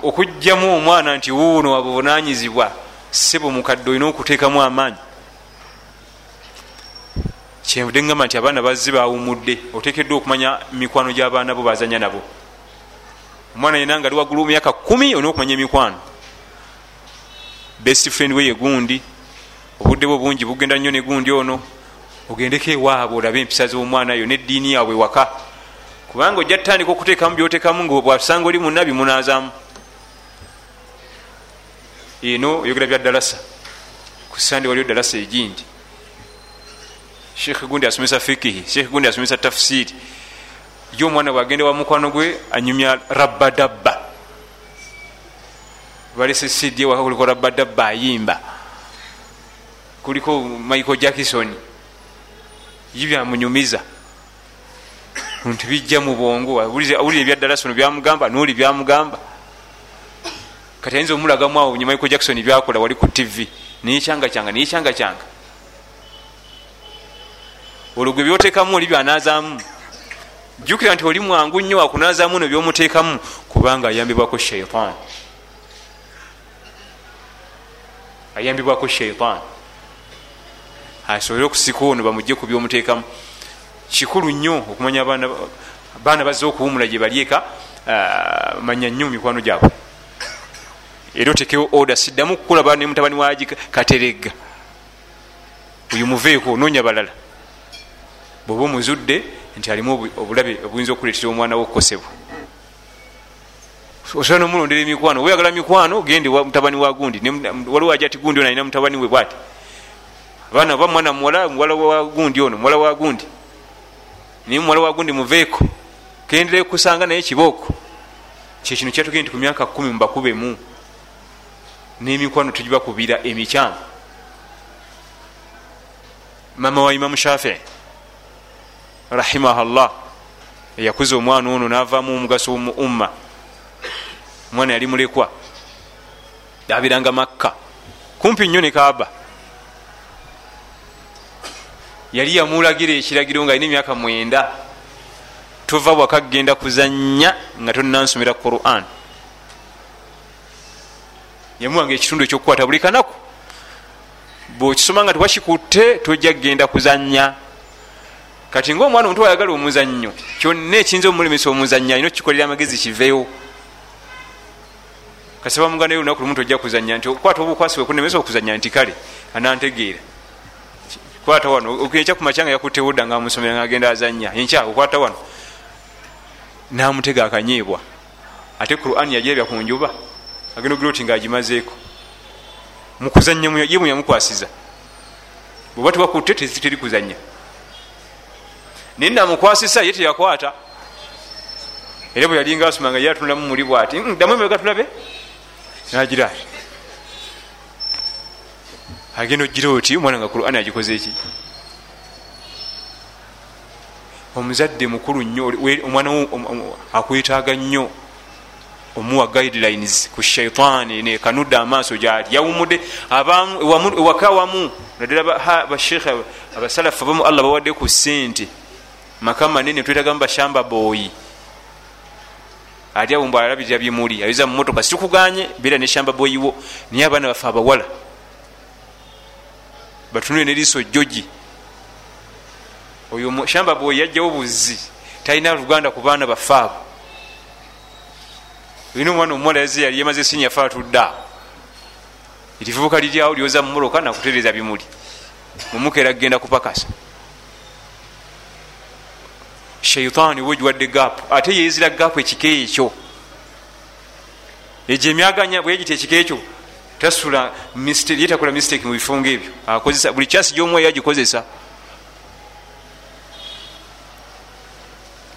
okugjamu omwana nti wuuno wabuvunanyizibwa sebo mukadde olina okuteekamu amaanyi. Kyenvudde ngamba nti abaana bazze bawumudde otekeddwa okumanya mikwano gy'abaana bo bazanya nabo. Omwana yena nga ali waggulu mumyaka kumi olina okumanya emikwano. Best friend we ye gundi obudde bwo bungi bugenda nnyo ne gundi ono ogendeko ewaabwe olabe empisa z'omwana yo neddiini yaabwe waka kubanga ojja tutandika okuteekamu byoteekamu nga bwasanga oli munabi munazaamu eno oyogera bya dalasa. Ku sande waliyo dalasa egindi. Sheekh gundi asomesa fikihi sheekh gundi asomesa tafsiri. Yo omwana bwagenda wa mukwano gwe anyumya rabadabba balese sidi waka kuliko rabadabba ayimba. Kuliko michael jackson yo byamunyumiza. Nti bijja mu bwongo. Awulira ebyadalasa ono byamugamba noli byamugamba. Kati ayinza omulagamu awo nye michael jackson byakola wali ku tv niyecyangacyanga niyecyangacyanga olwo gwe byoteekamu oli byanazaamu. Jjukira nti oli mwangu nnyo wakunazaamu no byomuteekamu kubanga ayambibwako shaitan ayambibwako shaitan asobole okusika ono bamugje ku byomuteekamu. Kikulu nnyo okumanya abaana bazze okuwumula gye bali eka manya nnyo mikwano gyabwe. Era otekewo oda siddamu kukulaba ne mutabani wagi kateregga. Oyo muveeko onoonya balala. Bweoba omuzudde nti alimu obulabe obuyinza okuleetera omwana we okukosebwa osobola nomulondera emikwano. Weyagala mikwano gende mutabani wa gundi. Waliwo aja ti gundi ono alina mutabani we bwati abaana oba mwana muwala muwala wa gundi ono muwala wa gundi naye muwala wa gundi muveeko kendere kusanga naye kibooko kyekino kyatugende nti ku myaka kumi mubakubemu n'emikwano tugibakubira emikyamu mama wa imamu shafii rahimahallah eyakuza omwana ono navamu omugaso mu umma. Omwana yali mulekwa. Abiranga makka. Kumpi nnyo ne kaaba yali yamulagira ekiragiro nga alina emyaka mwenda tova waka kgenda kuzanya nga tonansomera quran. Yamuwanga ekitundu ekyokukwata buli kanaku. Bwokisoma nga tewakikutte tojja kgenda kuzanya kati ngaomwana omuntu ayagala omuzannyo kyonna ekiyinza omulemesa omuzannyo alina okukikolera amagezi kiveewo. Kasaba muganda yo olunaku lumu tojja kuzanya nti okwata obukwasi bwekunemesa okuzanya nti kale anantegeera kwata wano ekyakumacyanga yakuttewo dda nga amusomera nga agenda azanya enkya okwata wano namutega akanyiibwa ate quran yajebya ku njuba agenda ogira oti ngaagimazeeko mukuzanya ye mwe yamukwasiza. Bweba tebakutte teri kuzanya naye namukwasisa ye teyakwata. Era bwe yalinga asoma nga ye atunulamu muli bwati ddamu emabega tulabe nagira agenda ogira oti omwana nga quran agikoze eki omuzadde mukulu nnyo omwana akwetaaga nnyo. Omuwa guidelines ku shaitaani nekanudde amaaso gyali. Yawumudde ewaka wamu naddala bashekhe abasalafu abamu allah bawadde ku sente maka manene twetagamu bashamba boyi ati awumbu alabirira bimuli ayoza mumotoka sikuganye beera neshamba boyiwo naye abaana bafe abawala batunule neriiso joji oyo shamba boyi yajjawo buzi talina luganda ku baana bafe abo. Olina omwana omuwala yaze yali yamaze sinya fe atudde awo. Erivubuka liryawo lyoza mumoloka nakutereza bimuli. Mumukera kgenda kupakasa shaitaani wegiwadde gapu ate yezira gapu ekiko ekyo. Egyo emyaganya bwegita ekiko ekyo tasula yetakola mistake mu bifungo ebyo. Akozesa buli kyasi gyomwoyo agikozesa.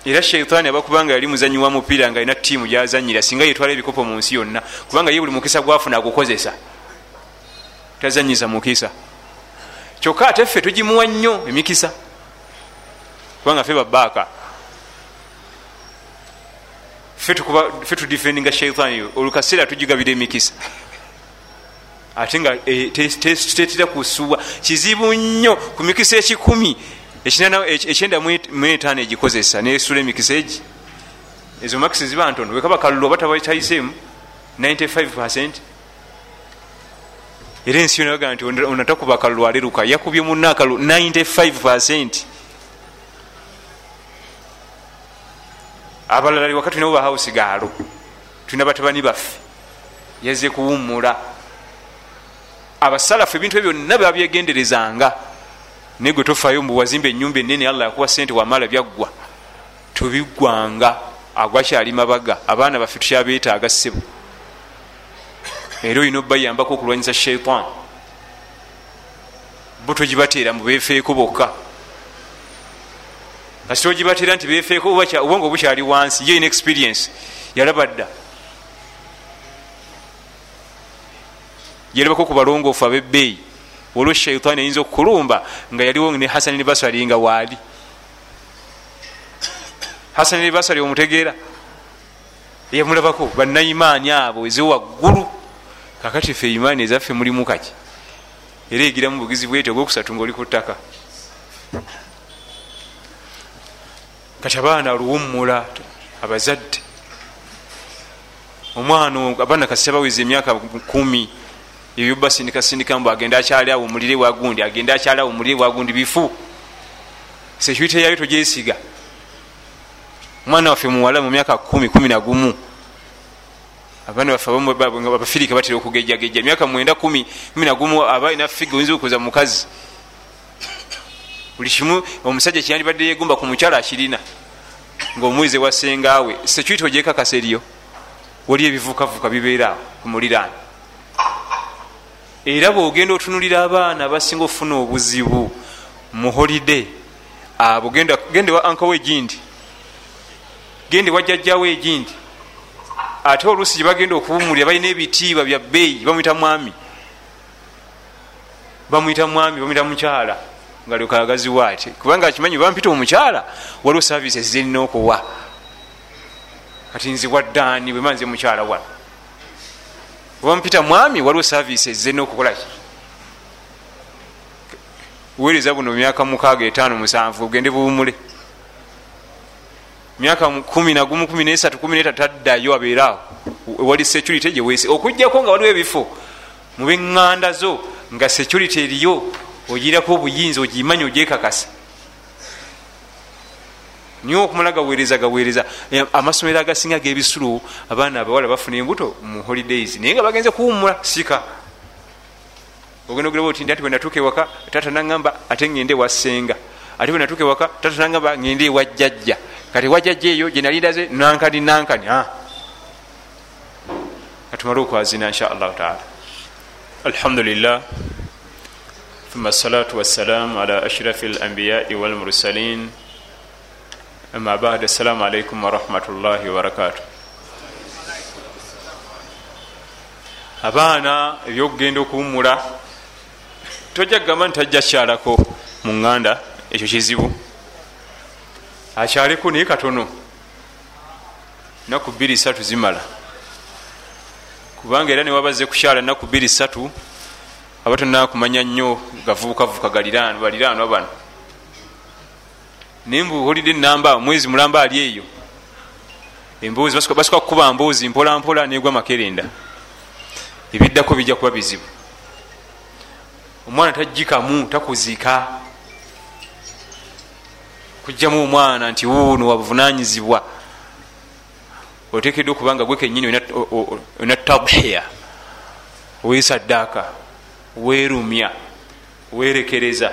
Era sheitaani abakubanga yali muzanyi wa mupiira nga alina tiimu gyazanyira singa yetwala ebikopo mu nsi yonna kubanga ye buli mukisa gwafuna agukozesa tazanyiza mukisa. Kyokka ate ffe tugimuwa nnyo emikisa. Kubanga ffe babaaka ffe tudifendinga sheitaani olukaseera tugigabira emikisa ate nga eh, tetera kusuwa kizibu nnyo ku mikisa ekikumi. Ekyenda muetaano egikozesa nesula emikisa egi. Ezo makisi ziba ntono. Wekaba kalulu oba tabaitayiseemu 95 era ensi yonaga nti onatakuba kalulu aleruka yakubye muna kalulu 95 abalala waka tulina bubahausi gaalo. Tulina batabani baffe. Yaze kuwumula abasalafu ebintu ebyo byonna babyegenderezanga naye gwe tofayo mbu wazimba enyumba enene allah yakuwa sente wamala byaggwa. Tubiggwanga agwakyali mabaga abaana baffe tukyabetaaga ssebo. Era olina obayambako okulwanyisa shaitan bo togibateera mu befeeko bokka. Kasi togibateera nti befeeko oba nga obukyali wansi ye ina experience. Yalaba dda yalabako ku balongoofu abebbeeyi olwo shaitaani ayinza okukulumba nga yaliwo ne hasani basari nga waali. Hasani basari omutegeera. Yamulabako banaimaani abo ezo waggulu. Kakati fe imaani ezaffe mulimu kaki? Era egiramu bugizi bwete ogwokusatu nga oli ku ttaka. Kati abaana luwummula abazadde. Omwana abaana kasi baweza emyaka kumi ebyo basindika sindika mbu agenda akyali awo mulire wagundi agenda akyali awo mulire wagundi bifu. Sekurity yayo togyesiga. Omwana waffe muwala mu myaka kumi kumi nagumu abaana baffe abafirika batera okugejjagejja. Myaka mwenda kumi kumi nagumu aba ina figa oyinza okuza mukazi buli kimu omusajja kyeyandibadde yegumba ku mukyala akirina ngaomuwize wasengawe security ogyekakasa eriyo. Wali ebivukavuka bibeeraawo ku muliraano era bwogenda otunulira abaana basinga okufuna obuzibu mu holide abo gende wa ankawo egindi gende wajjajjawo egindi ate oluusi gyebagenda okuwumulira balina ebitiibwa bya bbeeyi bamwita mwami. Bamwita mwami bamwita mukyala nga lyokagaziwa ati kubanga akimanyi bampita omukyala waliwo saviisi zirina okuwa. Kati nziwa ddaani bwemanze mukyala wano wampita mwami waliwo saviisi ezizena okukolaki wereza buno myaka mukaaga etaano musanvu ogende buwumule myaka kumi nagumu kumi nesatu kumi netatu taddayo abeeraawo wali security gyewese okugjako nga waliwo ebifo mubeŋŋanda zo nga security eriyo ogirako obuyinza ogimanyi ogyekakasa niyo okumala gaweereza gaweereza amasomero agasinga gebisulu abaana abawala bafuna embuto mu holidays. Naye nga bagenze kuwumula sika. Ogenda ogiraba oti ati bwenatuuka ewaka tata naŋamba ate ŋŋende wasenga ate bwenatuuka ewaka tata naŋamba ŋŋende ewajjajja kati wajjajja eyo gyenalindaze nankani nankani. Atumale okwazina insha allahu taala. Alhamdulillah. Thumma salatu wassalamu ala ashrafi alambiyai walmursalin ama bad assalamu alaikum warahmatullahi wabarakatu abaana ebyokugenda okuwumula tojja kugamba nti tajja kyalako mu ŋŋanda ekyo kizibu. Akyaleko naye katono naku bbiri satu zimala. Kubanga era newabaze kukyala naku bbiri satu aba tonakumanya nnyo gavubukavuka baliraanwa bano naye mbuholidde enamba mwezi mulamba ali eyo. Emboozi basooka kukuba mboozi mpolampola negwa makerenda. Ebiddako bijja kuba bizibu. Omwana tajikamu takuziika kujjamu omwana nti wuuno wabuvunanyizibwa otekedde okubanga gwe kenyini olina tadhiya wesaddaaka weerumya weerekereza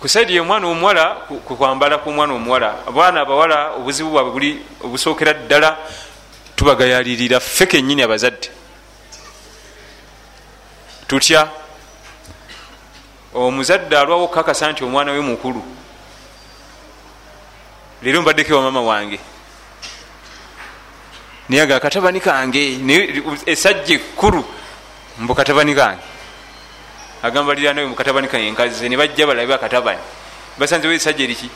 kusaidi omwana omuwala kukwambala kumwana omuwala abaana abawala obuzibu bwabwe buli obusookera ddala tubagayalirira ffe kenyini abazadde. Tutya? Omuzadde alwawo okukakasa nti omwana we mukulu. Leero mbaddeko wa mama wange. Naye aga katabani kange esajja ekkulu mbu katabani kange agamba liranawe mukatabani kange nkaze ne bajja balabe akatabani basanzewo esajja eriki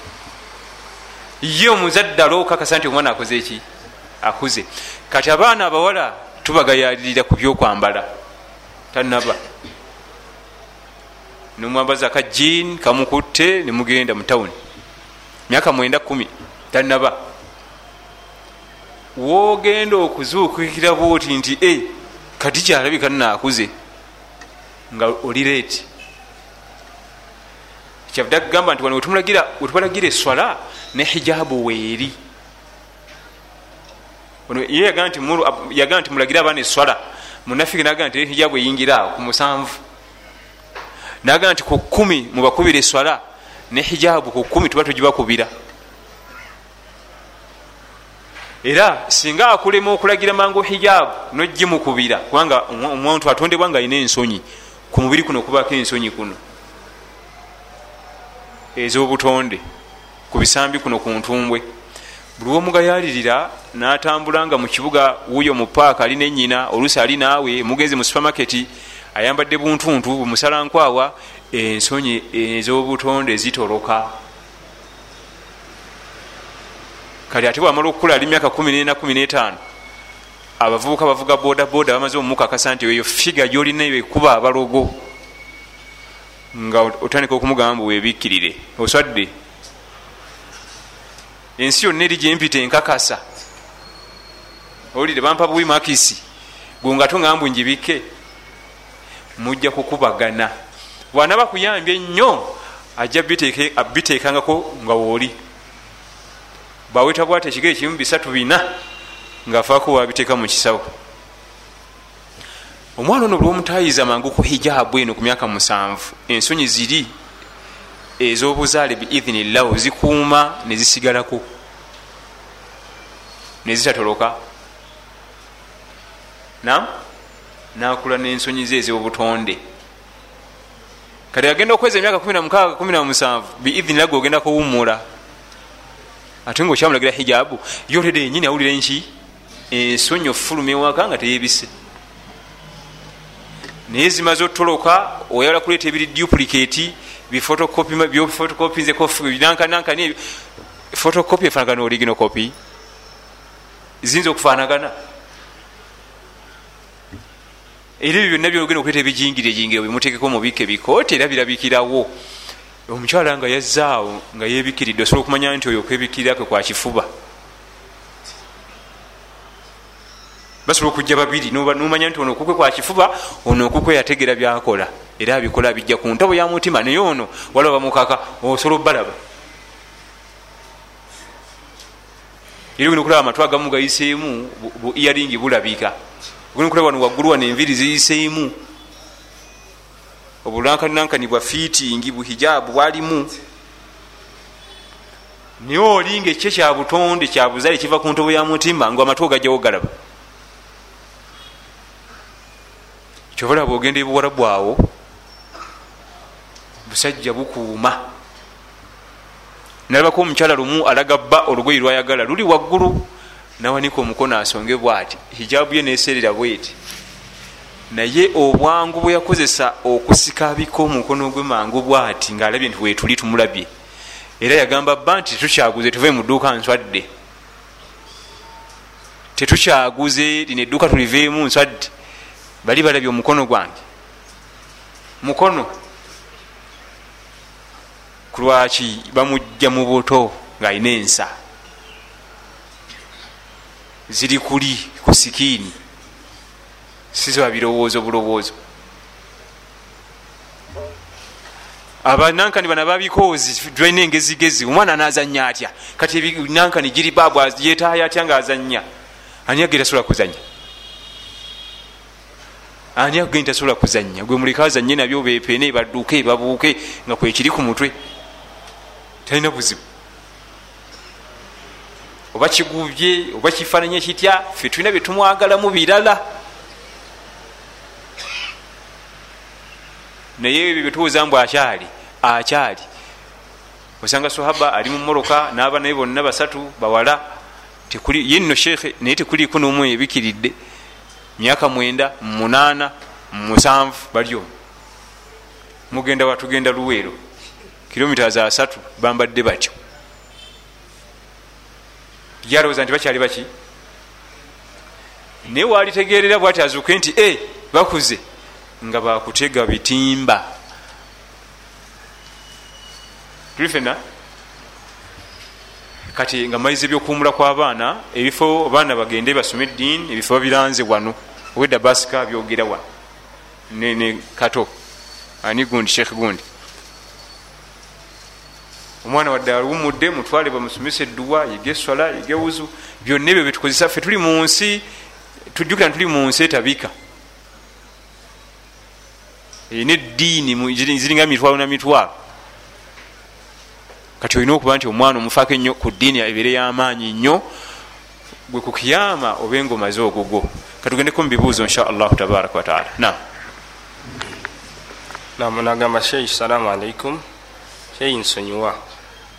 ye omuzadde alwawo okukakasa nti omwana akoze eki akuze. Kati abaana abawala tubagayalirira ku byokwambala. Tanaba nomwambaza ka jean kamukutte nemugenda mu tawuni myaka mwenda kumi. Tanaba wogenda okuzuukikira bwoti nti e kati kyalabika naakuze nga oli reeti kyavudde akugamba nti wano wetubalagira eswala ne hijabu weeri. Ye yagaa nti mulagire abaana eswala. Munafiki nagaa nti hijabu eyingiraawo ku musanvu. Nagaa nti ku kumi mubakubira eswala ne hijabu ku kumi tuba tugibakubira. Era singa akulema okulagira mangu hijabu nogimukubira kubanga omuntu atondebwa nga alina ensonyi ku mubiri kuno kubako ensonyi kuno. Ez'obutonde ku bisambi kuno ku ntumbwe. Buli womugayalirira natambula nga mu kibuga wuyo mu paaka ali nenyina oluusi ali naawe mugezi mu supamaketi ayambadde buntuntu bumusalankwawa ensonyi ez'obutonde zitoloka. Kati ate bwamala okukula ali myaka 115 abavubuka bavuga boda boda bamaze omumukakasa nti eyo figa gyolina eyo ekuba abalogo nga otandika okumugamba webikkirire oswadde? Ensi yonna eri gyempita enkakasa. Owulire bampa buwi makisi. Gunga tongamba mbu njibike mujja kukubagana. Bwanaba kuyambye ennyo ajja biteekangako nga wooli baweta bwate ekigere kimu bisatu bina ngaafaako wabiteeka mu kisawo. Omwana ono bulwomutayiza mangu ku hijabu eno ku myaka musanvu. Ensonyi ziri ez'obuzaale biidhinillahu zikuuma nezisigalako nezitatoloka nam nakula n'ensonyi ze ez'obutonde. Kati agenda okweza emyaka 16 biidhinillah geogenda kuwumula ate nga okyamulagira hijabu yolede yenyini awulira enki ensonyi ofuluma ewaka nga teyebise naye zimaze otoloka oyagala kuleeta ebiri duplicate bifotokopinzenankanankani fotokopi efanagana origino kopi ziyinza okufanagana era ebyo byonna byogenda okuleeta ebijingire jingire bimutekeko mubika ebikooti era birabikirawo. Omukyala nga yazaawo nga yebikiridde osobola okumanya nti oyo okwebikirirake kwa kifuba basobola okujja babiri. Nomanya nti ono okukwe kwa kifuba ono okukwe yategera byakola. Era abikola bijja ku ntabo ya mutima. Naye ono waliwo bamukaka osobola obalaba era ogenda okulaba amatw agamu gayiseemu bu iyaringi bulabika. Ogenda okulaba wano waggulu wano enviri ziyiseemu. Obunankanankani bwa fiitingi buhijabu bwalimu naye olinga ekyo kyabutonde kyabuzale kiva ku ntobo ya mutima nga amatwe gajjawo galaba kyobalaba ogenda ebuwala bwawo busajja bukuuma. Nalabako omukyala lumu alaga bba olugoyi lwayagala luli waggulu nawanika omukono asongebwa ati hijabu ye neserera bweti. Naye obwangu bwe yakozesa okusikabika omukono gwe mangu bwati ngaalabye nti wetuli tumulabye era yagamba bba nti tetukyaguze tuve mu dduuka nswadde. Tetukyaguze lino edduuka tuliveemu nswadde bali balabye omukono gwange. Mukono? Kulwaki bamujja mu buto ngaalina ensa? Ziri kuli ku sikiini. Siziba birowoozo bulowoozo. Abanankani bana babikoozi tulina engezigezi omwana anazanya atya? Kati nankani giri baabu yetaayo atya ngaazanya ani agenda tasobola kuzanya ani agenda tasobola kuzanya gwe muleka azanye nabyo bepene badduke babuuke nga kwekiri ku mutwe. Talina buzibu. Oba kigubye oba kifaananye kitya fe tulina byetumwagalamu birala. Naye ebyo byetubuuza mbu akyali akyali. Osanga sohaba ali mu moroka n'aba naye bonna basatu bawala. Yenno sheekhe naye tekuliiko n'omu ebikiridde myaka mwenda munaana musanvu balyo mugenda watugenda luweero kilomita za asatu bambadde batyo. Yalowooza nti bakyali baki? Naye walitegerera bwati azuuke nti e bakuze nga bakutega bitimba. Tuli fena kati nga maliza ebyokuwumula kw'abaana ebifo abaana bagende basome eddiini ebifo babiranze wano owedda basika byogera wa? Ne kato. Ani gundi sheekh gundi? Omwana wadde aluwumudde mutwale bamusomesa edduwa yige eswala yige wuzu. Byonna ebyo byetukozesa ffe tuli mu nsi tujjukira tuli mu nsi etabika. Erina eddiini ziringa mitwalo na mitwalo kati olina okuba nti omwana omufaako ennyo ku ddiini ebeere y'amaanyi nnyo gwe ku kiyama oba engomaze ogugo katugendeko mu bibuuzo insha allahu tabaraka wataala na namunagamba sheikh salamu alaikum sheikh nsonyiwa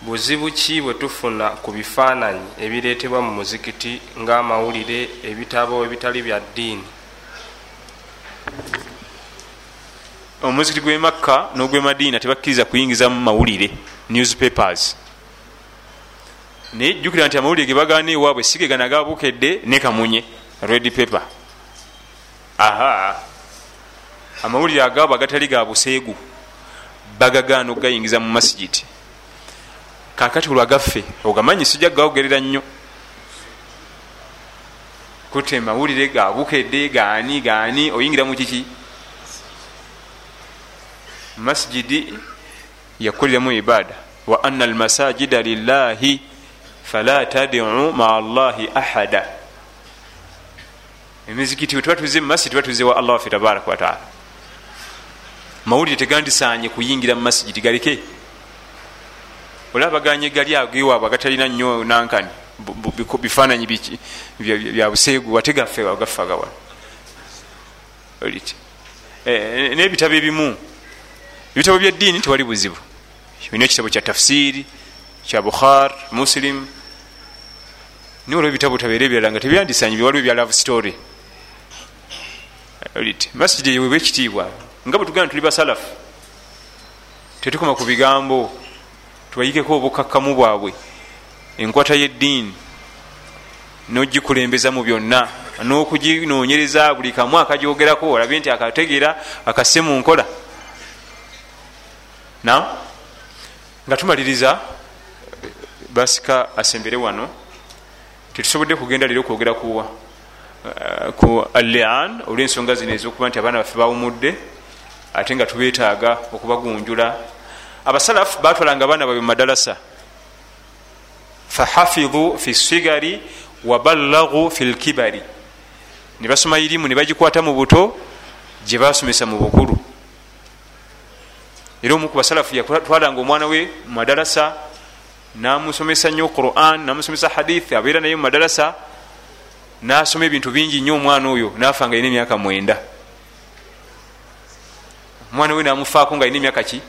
buzibu ki bwe tufuna ku bifaananyi ebireetebwa mu muzikiti ng'amawulire ebitabo ebitali bya ddiini? Omuzikiti gwe makka n'ogwe madiina tebakkiriza kuyingiza mu mawulire newspapers. Naye jjukira nti amawulire ge bagaana ewaabwe sige ganagabukedde ne kamunye red paper aha. Amawulire agaabo agatali ga buseegu bagagaana okugayingiza mu masigiti kakati olwagaffe ogamanyi sijja gawogerera nnyo. Kute mawulire gabukedde gaani gaani oyingira mu kiki? Masjidi yakoleramu ibada wa anna almasajida lillahi fala tadiu maa llahi ahada emizikiti we tuba tuze mumasjidi tuba tuze wa allah waffe tabaraka wataala mawulire tegandisanye kuyingira mu masjidi galeke olaba ganye gali agewaabwe agatalina nnyo nankani bifaananyi bya buseegu wate gaffe gaffe agawala n'ebitabo ebimu. Ebitabo byeddiini tewali buzibu. Olina ekitabo kya tafsiri kya bukhar muslim. Niwe olwo ebitabo tabeera ebirala nga tebyandisanyi waliwo ebya love story masjidi eyo webwa ekitiibwa. Nga bwe tugenda tuli basalafu tetukoma ku bigambo tubayikeko obukakkamu bwabwe enkwata y'eddiini n'ogikulembeza mu byonna n'okuginoonyereza buli kamu akagyogerako olabye nti akategeera akasse mu nkola. Na nga tumaliriza basika asembere wano tetusobodde kugenda leero okwogera kuwa ku alian olw'ensonga zino ezokuba nti abaana baffe bawumudde ate nga tubeetaaga okubagunjula abasalafu batwalanga abaana babwe mumadalasa fahafidhu fi sigari waballagu fi lkibari ne basoma irimu ne bagikwata mu buto gye basomesa mu bukulu. Era omu ku basalafu yatwalanga omwana we mumadalasa namusomesa nnyo quran namusomesa hadithi abeera naye mumadalasa nasoma ebintu bingi nnyo omwana oyo nafa nga alina emyaka mwenda. Omwana we namufaako nga alina emyaka ki?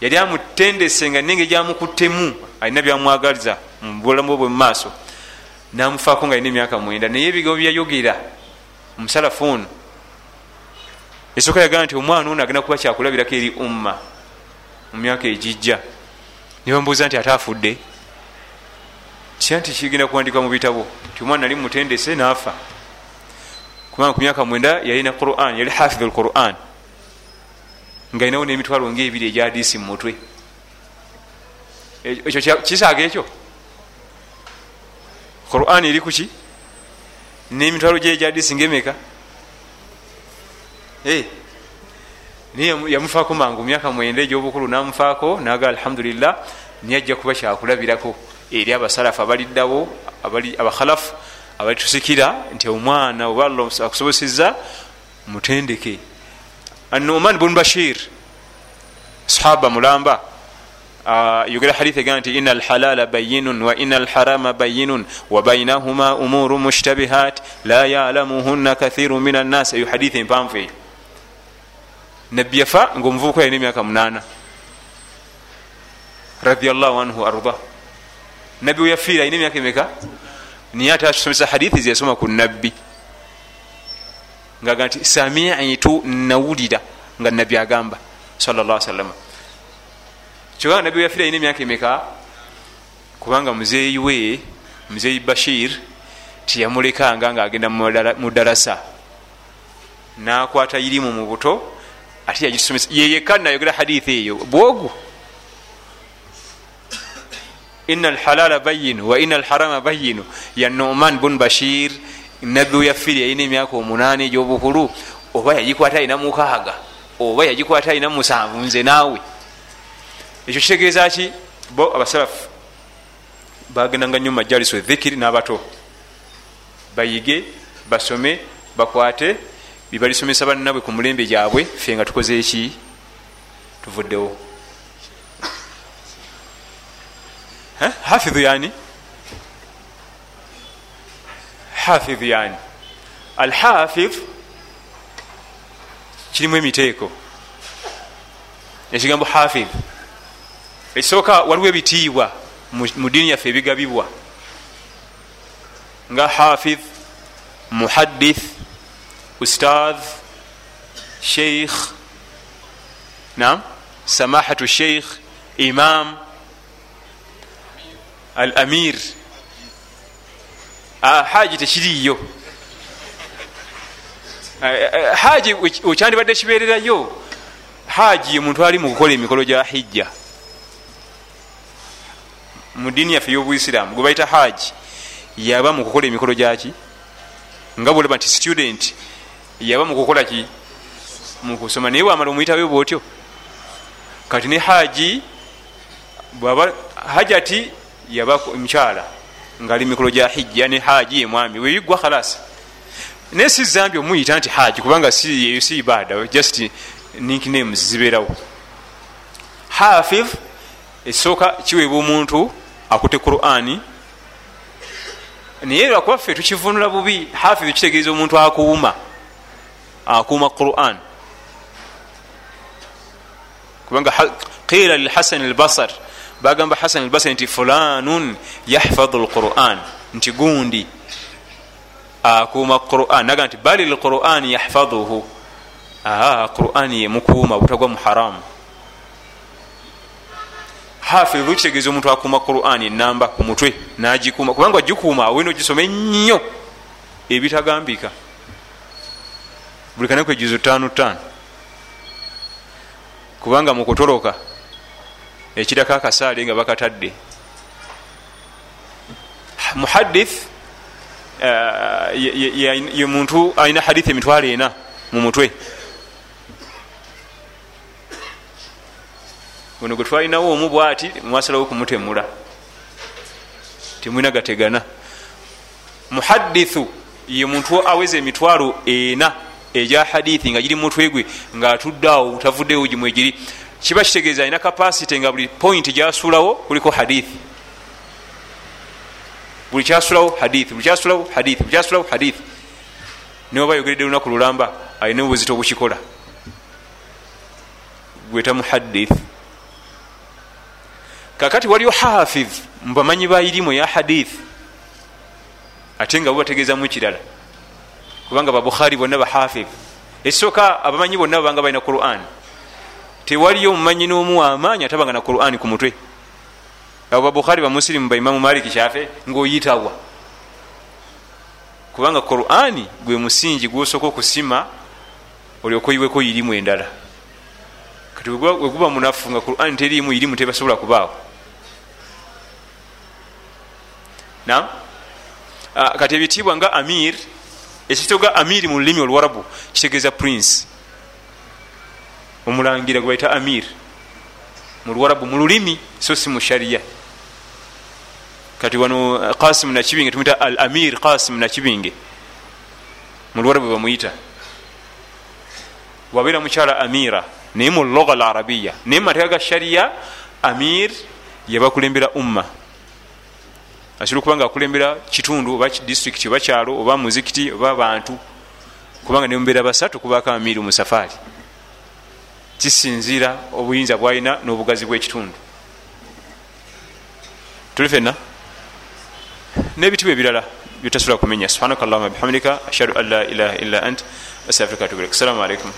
Yali amutendese nga nenge gyamukuttemu alina byamwagaliza mubulamu bwe mumaaso namufaako nga alina emyaka mwenda. Naye ebigambo byayogera omusalafu ono esooka yagamba nti omwana ono agenda kuba kyakulabirako eri umma mu myaka egijja. Nebambuuza nti ate afudde kitya nti kigenda kuwandikwa mu bitabo? Nti omwana nali mutendese naafa kubanga ku myaka mwenda yalina quran yali hafidhu lquran nga alinawo n'emitwalo ngaebiri egyadisi mu mutwe. Ekyo kisaaga ekyo? Quran eri kuki n'emitwalo gye egyadisi ngaemeka naye yamufaako mangu myaka mwenda egyobukulu namufaako naga alhamdulillah niye ajja kuba kyakulabirako eri abasalafu abaliddawo abakhalafu abalitusikira nti omwana oba allah akusoboseza mutendeke. Anoman bun bashir sahaba mulamba yogera hadith egana nti ina alhalala bayinun wa ina alharama bayinun wa bainahuma umuru mushtabihat la yalamuhunna kathiru min annas eyo hadith empanvu eyo. Nabbi yafa ngaomuvubuka yalina emyaka munana radiallahu anhu arda nabbi weyafiira alina emyaka emeka niye ate atusomesa hadithi zeyasoma ku nabbi ngaga nti samiitu nawulira nga nabbi agamba salla salama kyokka nabbi weyafiira alina emyaka emeka kubanga muzeeyi we muzeeyi bashir tiyamulekanga ngaagenda mu darasa. Nakwata irimu mu buto ate yeyekka nayogera hadithi eyo bwogu ina alhalala bayinu wa ina alharama bayinu ya noman bun bashir nabbi weyafiiri yalina emyaka omunaana egyobukulu oba yagikwata alina mukaaga oba yagikwata alina musanvu nze naawe. Ekyo kitegeeza ki? Bo abasalafu bagendanga nnyo mumajaliso dhikiri n'abato. Bayige basome bakwate bibalisomesa bannabwe ku mulembe gyabwe fe nga tukoze eki tuvuddewo hafidhu yani hafidhu yani alhafidh kirimu emiteeko ekigambo hafidh ekisooka waliwo ebitiibwa mu diini yaffe ebigabibwa nga hafidh muhaddith ustadh sheikh nam samahatu sheikh imam al amir haji tekiriyo haji okyandibadde kibererayo haji omuntu ali mu kukola emikolo gya hijja. Mu diini yaffe y'obuisiramu gwe baita haji yaba mu kukola emikolo gyaki nga bwolaba nti student yaba mu kukola ki? Mu kusoma. Naye wamala omuyitawo bwotyo. Kati ne haji bwaba hajati yaba mukyala ngaali mikolo gya hijja ne haji yemwami weyigwa khalas. Naye si zambi omuyita nti haji kubanga eyo si ibada just nicknames zibeerawo. Hafidh esooka kiweebwa omuntu akute qurani naye lwakuba ffe tukivunula bubi hafidh kitegeeza omuntu akuuma akuuma quran. Kubanga qila lilhasan albasar bagamba hasan albasari nti fulanun yahfadhu lquran nti gundi akuuma quran. Naga nti bali lquran yahfadhuhu. Aa quran yemukuuma butagwa mu haramu. Hafidhu kitegeeza omuntu akuuma quran enamba ku mutwe nagikuuma. Kubanga agikuuma awena ogisoma ennyo ebitagambika. Buli kanaku ejuzo tano tano kubanga mukutoloka ekirako akasaale nga bakatadde. Muhadith ye muntu alina hadith emitwalo ena mu mutwe. Ono gwe twalinawo omu bwati mwasalawo kumutemula temwina gategana. Muhadithu ye muntu aweza emitwalo ena egya hadithi nga giri mutwe gwe ngaatuddeawo butavuddewo gimu egiri kiba kitegeeza alina kapasite nga buli point gyasulawo kuliko hadithi buli kyasulawo hadithi buli kyasulawo hadithi buli kyasulawo hadithi niwe bayogeredde lunaku lulamba alina obuzito obukikola. Gweta muhadith kakati waliyo hafidh mubamanyi bairimu ya hadith. Ate nga bubategeezamu kirala. Kubanga babukhari bonna bahafidh ekisooka abamanyi bonna babanga balina quran tewaliyo omumanyi n'omu amaanyi atabanga na quran ku mutwe. Abo babukhari bamusilimu baimamu maliki kyafe ngaoyitawa kubanga qurani gwe musingi gwosooka okusima olyokoyiweko irimu endala. Kati weguba munafu nga quran terimu irimu tebasobola kubaawo. Nam kati ebitiibwa nga amir ekitoga amiri mu lulimi oluwarabu kitegeeza prince omulangira gwe baita amir. Mu luwarabu mu lulimi so si mu shariya kati wano qasim nakibinge tumuyita al amir qasim nakibinge. Mu luwarabu bamuyita. Wabeera mukyala amira naye mu loga al arabiya. Naye mumateeka ga shariya amir yabakulembera umma. Asobola okuba nga akulembera kitundu oba disitulikiti oba kyalo oba muzikiti oba bantu. Kubanga nemubeera basatu kubako amiri musafaari kisinziira obuyinza bwalina n'obugazi bw'ekitundu. Tuli fenna n'ebitibwa ebirala byotasobola kumenya. Subhanaka allahuma bihamdika ashhadu an la ilaha illa ant astafirika tubirek assalamu alaikum